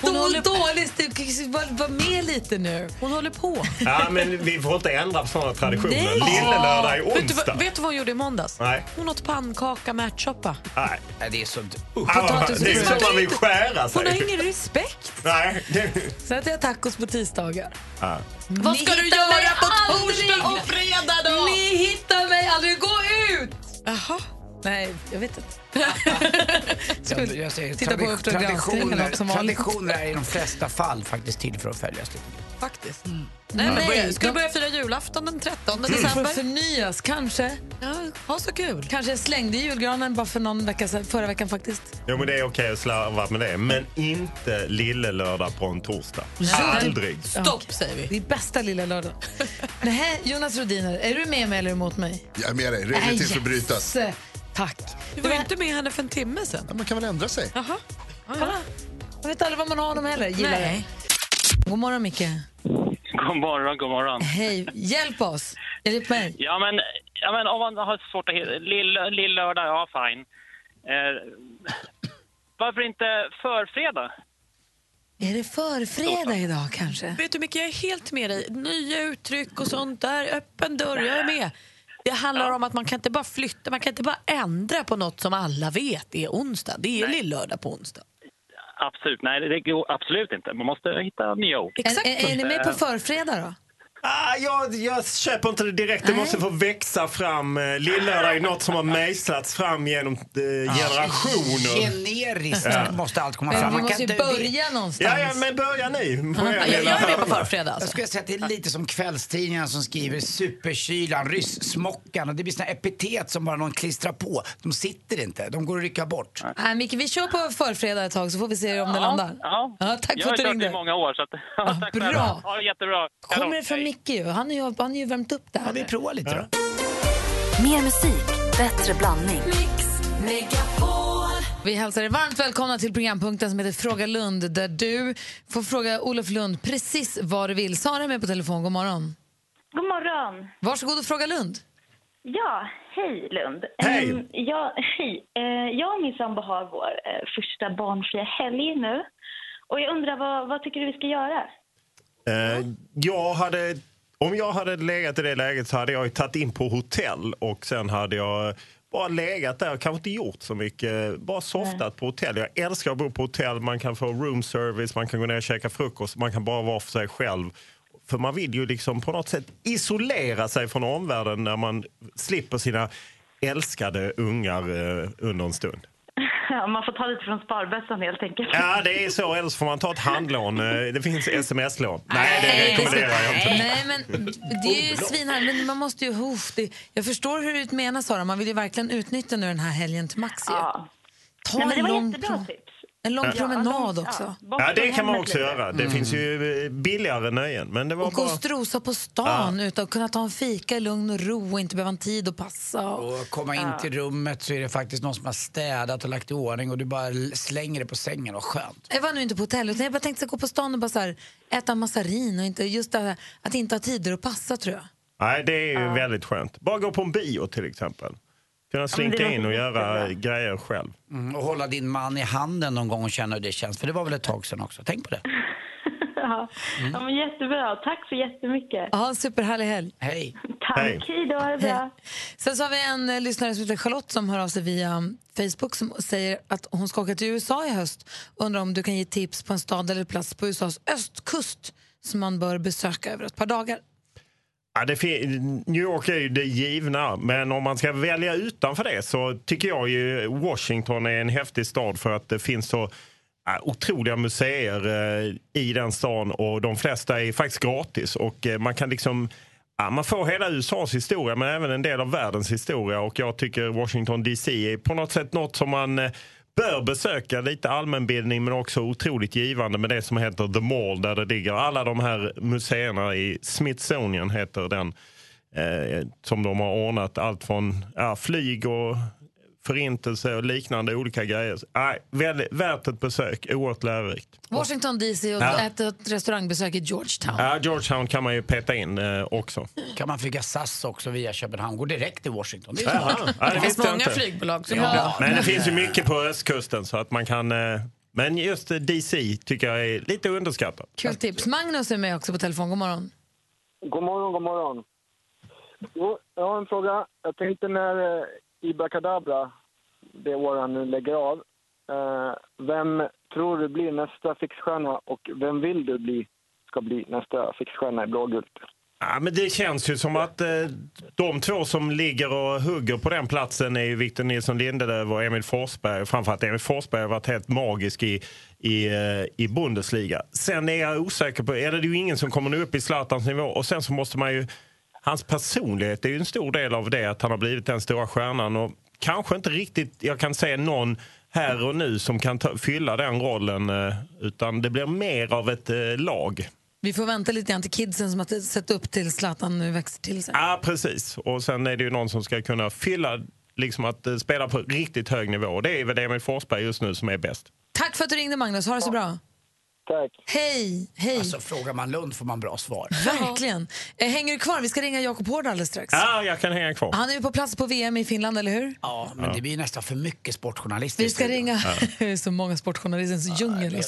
Hon håller dåligt. Du- Var, var med lite nu. Hon håller på. Ja, men vi får inte ändra på sådana traditioner. Nej. Lillelördag är Vet du, vad- onsdag. vet du vad hon gjorde i måndags? Nej. Hon åt pannkaka med ärtsoppa. Nej. Nej, det är så... Ja, det är så man vill skära Hon har sig. ingen respekt. Nej. det- Sen äter jag tacos på tisdagar. Ja. Vad ska Ni du hittar mig göra på aldrig. torsdag och fredag då? Ni hittar mig aldrig. Gå ut! Jaha. Nej, jag vet inte. Jag, jag säger, titta på Uppdrag granskning eller traditioner, något som vanligt. traditioner är i de flesta fall faktiskt till för att följas. Faktiskt. Nej, Nej, nej, börja, ska du börja fira julafton den 13 För december? att förnyas, kanske. Ja, ha så kul. Kanske jag slängde julgranen bara för någon vecka sedan, förra veckan faktiskt. Jo, men det är okej att slarva med det. Men inte lillelördag på en torsdag. Aldrig. Stopp säger vi. Det är bästa lilla lördag. Nej, Jonas Rodiner, är du med mig eller emot mig? Jag är med dig. Regler Nej, till för att brytas. yes. Tack. Du var ju inte med henne för en timme sen. Ja, man kan väl ändra sig? Jaha. Kolla. Jag vet aldrig vad man har honom heller. Gillar Nej. det. God morgon, Micke. God morgon, god morgon. Hej. Hjälp oss. Hjälp mig. Ja, men, ja, men om man har svårt att hitta... Lill- Lill-lördag, ja fine. Eh, varför inte förfredag? Är det förfredag idag kanske? Vet du mycket, jag är helt med dig. Nya uttryck och sånt där. Öppen dörr, jag är med. Det handlar om att man kan inte bara flytta, man kan inte bara ändra på något som alla vet är onsdag. Det är lillördag på onsdag. Absolut, nej det går absolut inte. Man måste hitta nya ord. Är, är, är ni med på förfredag då? Ah, jag, jag köper inte det direkt. Det måste få växa fram. Eh, Lillördag är något som har mejslats fram genom eh, generationer. Generiskt Ja. måste allt komma Men fram. vi Man måste kan ju inte- börja någonstans. Ja, ja, men börja ni. Jag, jag är med på förfredag. Alltså. Jag skulle säga att det är lite som kvällstidningarna som skriver superkylan, ryssmockan och det blir såna epitet som bara någon klistrar på. De sitter inte, de går att rycka bort. Nej, Micke, vi kör på förfredag ett tag så får vi se om det landar. Ja, tack jag för har att du kört ringde. i många år. Så att, ja, tack bra. Ha det jättebra. Kommer det från Micke ju? Han har ju, han ju värmt upp det här. Ja, vi provar lite då. Mer musik, bättre blandning. Vi hälsar er varmt välkomna till programpunkten som heter Fråga Lund där du får fråga Olof Lund precis vad du vill. Sara är med på telefon. God morgon. God morgon. Varsågod och fråga Lund. Ja, hej Lund. Hej. Ehm, ja, hej. Eh, jag och min sambo har vår eh, första barnfria helg nu. Och jag undrar, vad, vad tycker du vi ska göra? Eh, jag hade, om jag hade legat i det läget så hade jag ju tagit in på hotell och sen hade jag bara legat där och kanske inte gjort så mycket. Bara softat på hotell. Jag älskar att bo på hotell. Man kan få room service, man kan gå ner och käka frukost. Man kan bara vara för sig själv. För man vill ju liksom på något sätt isolera sig från omvärlden när man slipper sina älskade ungar eh, under en stund. Man får ta lite från sparbössan helt enkelt. Ja, det är så. Eller så får man ta ett handlån. Eh, Det finns sms-lån. Nej, det rekommenderar jag inte. Nej, men det är ju svinhärligt. Men man måste ju... Uff, det, jag förstår hur du menar, Sara. Man vill ju verkligen utnyttja nu den här helgen till max. Ja. Ta Nej, men det en var jättebra tips. En lång Ja. promenad Ja, också. Ja, det kan man också lite. göra. Det finns ju eh, billigare nöjen. Men det var Och gå bara... och strosa på stan utan att kunna ta en fika i lugn och ro och inte behöva en tid att passa. Och... Komma in till rummet så är det faktiskt någon som har städat och lagt i ordning och du bara slänger det på sängen och skönt. Jag var nu inte på hotell utan jag bara tänkte gå på stan och bara så här, äta massarin och inte, just det här, att inte ha tider att passa tror jag. Nej, det är ju väldigt skönt. Bara gå på en bio till exempel. Kunna slinka in och göra grejer själv. Mm, och hålla din man i handen någon gång och känna hur det känns. För det var väl ett tag sedan också. Tänk på det. Ja. ja, men jättebra. Tack så jättemycket. Ha en superhärlig helg. Hej. Tack. Hej. Hej då, ha det bra. Sen så har vi en eh, lyssnare som heter Charlotte som hör av sig via Facebook som säger att hon ska åka till USA i höst. Undrar om du kan ge tips på en stad eller plats på USAs östkust som man bör besöka över ett par dagar. Ja, det New York är ju det givna, men om man ska välja utanför det så tycker jag ju Washington är en häftig stad för att det finns så otroliga museer eh, i den stan och de flesta är faktiskt gratis och eh, man kan liksom Ja, man får hela USAs historia men även en del av världens historia och jag tycker Washington DC är på något sätt något som man eh, bör besöka. Lite allmänbildning men också otroligt givande med det som heter The Mall där det ligger alla de här museerna i Smithsonian heter den. Eh, som de har ordnat allt från ja, flyg och förintelse och liknande olika grejer. Nej, väldigt, värt ett besök, oerhört lärorikt. Washington DC och Ja. äta ett restaurangbesök i Georgetown. Ja, Georgetown kan man ju peta in eh, också. Kan man flyga SAS också via Köpenhamn? Går direkt till Washington. Det. Ja, det Det finns många inte. flygbolag som Ja. Men det finns ju mycket på östkusten så att man kan... eh, Men just eh, DC tycker jag är lite underskattat. Kul tips. Magnus är med också på telefon. God morgon. God morgon, god morgon. Jo, jag har en fråga. Jag tänkte när Ibrakadabra, Kadabra, det år han nu lägger av, eh, vem tror du blir nästa fixstjärna och vem vill du bli ska bli nästa fixstjärna i blågult? Ja, men det känns ju som att eh, de två som ligger och hugger på den platsen är ju Victor Nilsson Lindelöf och Emil Forsberg. Framförallt Emil Forsberg har varit helt magisk i, i, eh, i Bundesliga. Sen är jag osäker på, Eller det är ju ingen som kommer nå upp i Zlatans nivå och sen så måste man ju Hans personlighet är ju en stor del av det att han har blivit den stora stjärnan och kanske inte riktigt, jag kan säga någon här och nu som kan ta, fylla den rollen eh, utan det blir mer av ett eh, lag. Vi får vänta lite grann till kidsen som har sett upp till Zlatan nu växer till sig. Ja, precis. Och sen är det ju någon som ska kunna fylla, liksom att eh, spela på riktigt hög nivå. Det är väl Emil Forsberg just nu som är bäst. Tack för att du ringde Magnus. Ha det så bra. Tack. Hej, hej. Alltså frågar man Lund får man bra svar. Verkligen. Eh, Hänger du kvar? Vi ska ringa Jakob Hård alldeles strax. Ja, jag kan hänga kvar. Han är ju på plats på VM i Finland, eller hur? Ja, men det blir nästan för mycket sportjournalister. Vi ska ringa så många sportjournalistens djungel.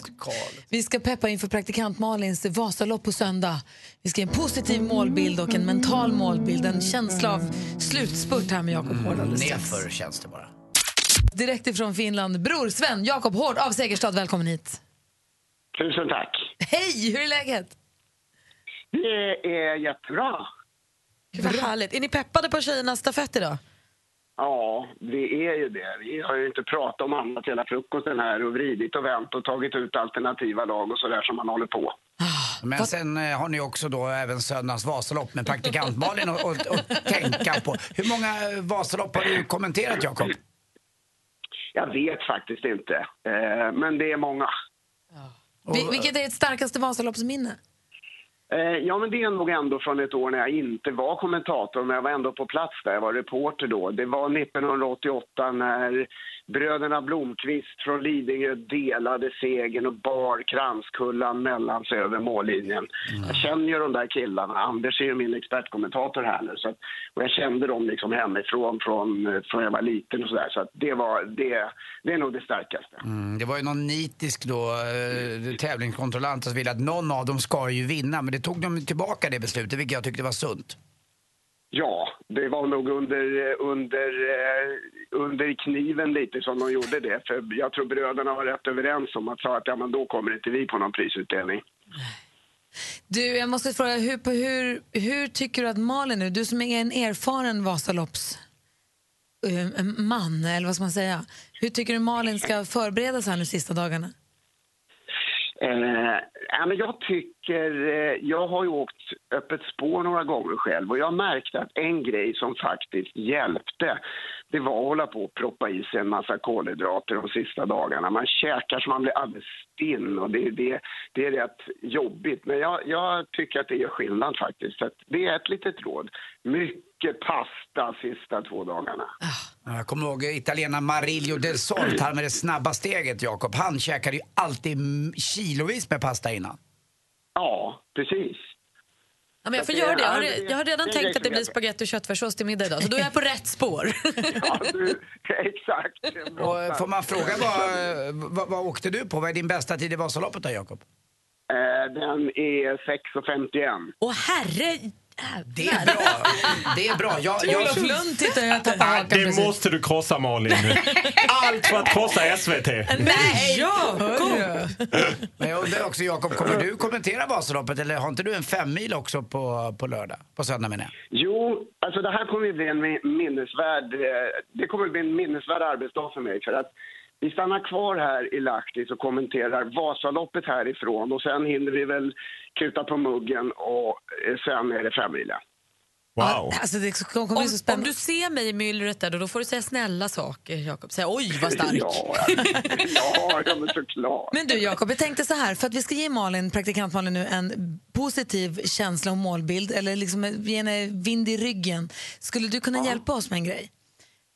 Vi ska peppa inför praktikant Malins Vasalopp på söndag. Vi ska ge en positiv målbild och en mental målbild. En känsla av slutspurt här med Jakob Hård alldeles strax. Nerför känns det bara. Direkt ifrån Finland, bror Sven Jakob Hård av Segerstad. Välkommen hit. Tusen tack. Hej, hur är läget? Det är jättebra. Gud, vad härligt. Är ni peppade på tjejernas stafett idag? Ja, vi är ju det. Vi har ju inte pratat om annat hela frukosten här och vridit och vänt och tagit ut alternativa lag och sådär som man håller på. Men sen eh, har ni också då även söndagens Vasalopp med praktikant Malin att tänka på. Hur många Vasalopp har du kommenterat, Jakob? Jag vet faktiskt inte, eh, men det är många. Vil- vilket är ert starkaste Vasaloppsminne? Eh, Ja, men det är nog ändå från ett år när jag inte var kommentator, men jag var ändå på plats där. Jag var reporter då. Det var 1988 när bröderna Blomqvist från Lidingö delade segern och bar Kranskullan mellan sig över mållinjen. Jag känner ju de där killarna. Anders är ju min expertkommentator här nu. Så att, och jag kände dem liksom hemifrån från, eh, från jag var liten och sådär. Så att det, var, det, det är nog det starkaste. Mm, det var ju någon nitisk då, eh, tävlingskontrollant som ville att någon av dem ska ju vinna. Men det tog de tillbaka det beslutet, vilket jag tyckte var sunt. Ja, det var nog under, eh, under, eh, under kniven lite som de gjorde det. För jag tror bröderna var rätt överens om att sa att ja, men då kommer inte vi på någon prisutdelning. Du, jag måste fråga, hur, på hur, hur tycker du att Malin nu, du som är en erfaren Vasalopps eh, man, eller vad ska man säga, hur tycker du Malin ska förbereda sig här nu sista dagarna? Eh, ja, men jag tycker, eh, jag har ju åkt öppet spår några gånger själv och jag märkte att en grej som faktiskt hjälpte det var att hålla på och proppa i sig en massa kolhydrater de sista dagarna. Man käkar så man blir alldeles stinn och det, det, det är rätt jobbigt. Men jag, jag tycker att det gör skillnad faktiskt. Så att det är ett litet råd. Mycket pasta sista två dagarna. Ja, jag kommer ihåg italienaren Marilio del Solt, han med det snabba steget, Jakob. Han käkade ju alltid kilovis med pasta innan. Ja, precis. Ja, men jag får göra det. Jag har, jag har redan tänkt att det blir spagetti och köttfärssås till middag idag, så då är jag på rätt spår. Exakt. Och eh, får man fråga vad, vad, vad åkte du på? Vad är din bästa tid i Vasaloppet då, Jakob? Eh, den är 6,51. Åh herre... Det är bra. Det är bra. Jag, jag... Olof Lund tittar jag tappar hakan Det precis. måste du krossa Malin. Allt för att krossa SVT. Nej, Jakob! Men jag undrar också, Jakob, kommer du kommentera Vasaloppet eller har inte du en femmil också på, på lördag? På söndag menar jag. Jo, alltså det här kommer ju bli en mi- minnesvärd, eh, det kommer bli en minnesvärd arbetsdag för mig. För att vi stannar kvar här i Lahtis och kommenterar Vasaloppet härifrån och sen hinner vi väl kuta på muggen och eh, sen är det femmilen. Wow. Alltså det kommer bli så Om, om du ser mig i myllret där, då, får du säga snälla saker, Jakob. Säga oj vad stark. Ja, ja, ja men såklart. Men du Jakob, jag tänkte så här, för att vi ska ge Malin, praktikant Malin nu en positiv känsla och målbild, eller liksom ge henne vind i ryggen. Skulle du kunna hjälpa oss med en grej?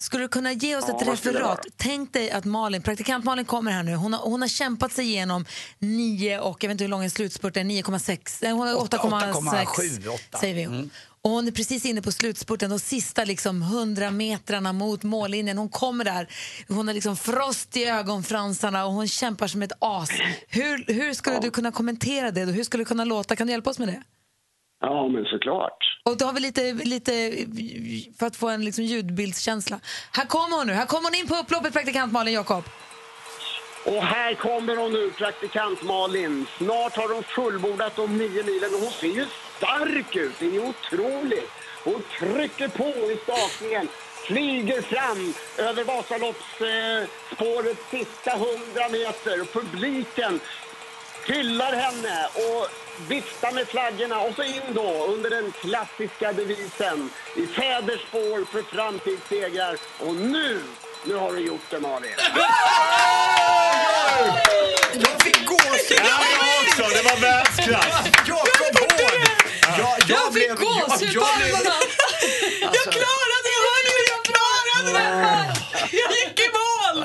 Skulle du kunna ge oss Ja, ett referat? Tänk dig att Malin, praktikant Malin kommer här nu. Hon har, hon har kämpat sig igenom 9 och jag vet inte hur lång en slutspurt är, 9,6, eh, hon har 8,6 8,7, 8. säger vi. Och hon är precis inne på slutspurten, de sista liksom 100 metrarna mot mållinjen. Hon kommer där, hon har liksom frost i ögonfransarna och hon kämpar som ett as. Hur, hur skulle du kunna kommentera det? Då? Hur skulle det kunna låta? Kan du hjälpa oss med det? Ja, men såklart. Och då har vi lite, lite för att få en liksom ljudbildskänsla. Här kommer hon nu, här kommer hon in på upploppet, praktikant Malin Jakob. Och här kommer hon nu, praktikant Malin. Snart har hon fullbordat de nio milen och hon ser ju stark ut. Det är otroligt. Hon trycker på i stakningen, flyger fram över Vasaloppsspårets sista hundra meter. Och publiken hyllar henne och viftar med flaggorna och så in då under den klassiska devisen i fäders spår för framtidssegrar. Och nu, nu har du gjort det Malin. Jag fick gåshud! Ja, jag också. Det var världsklass. Jakob Hård! Jag, Jag fick blev- gåshud jag- på jag blev- armarna! Jag klarade det! Hörni, jag klarade det här! Jag gick i mål!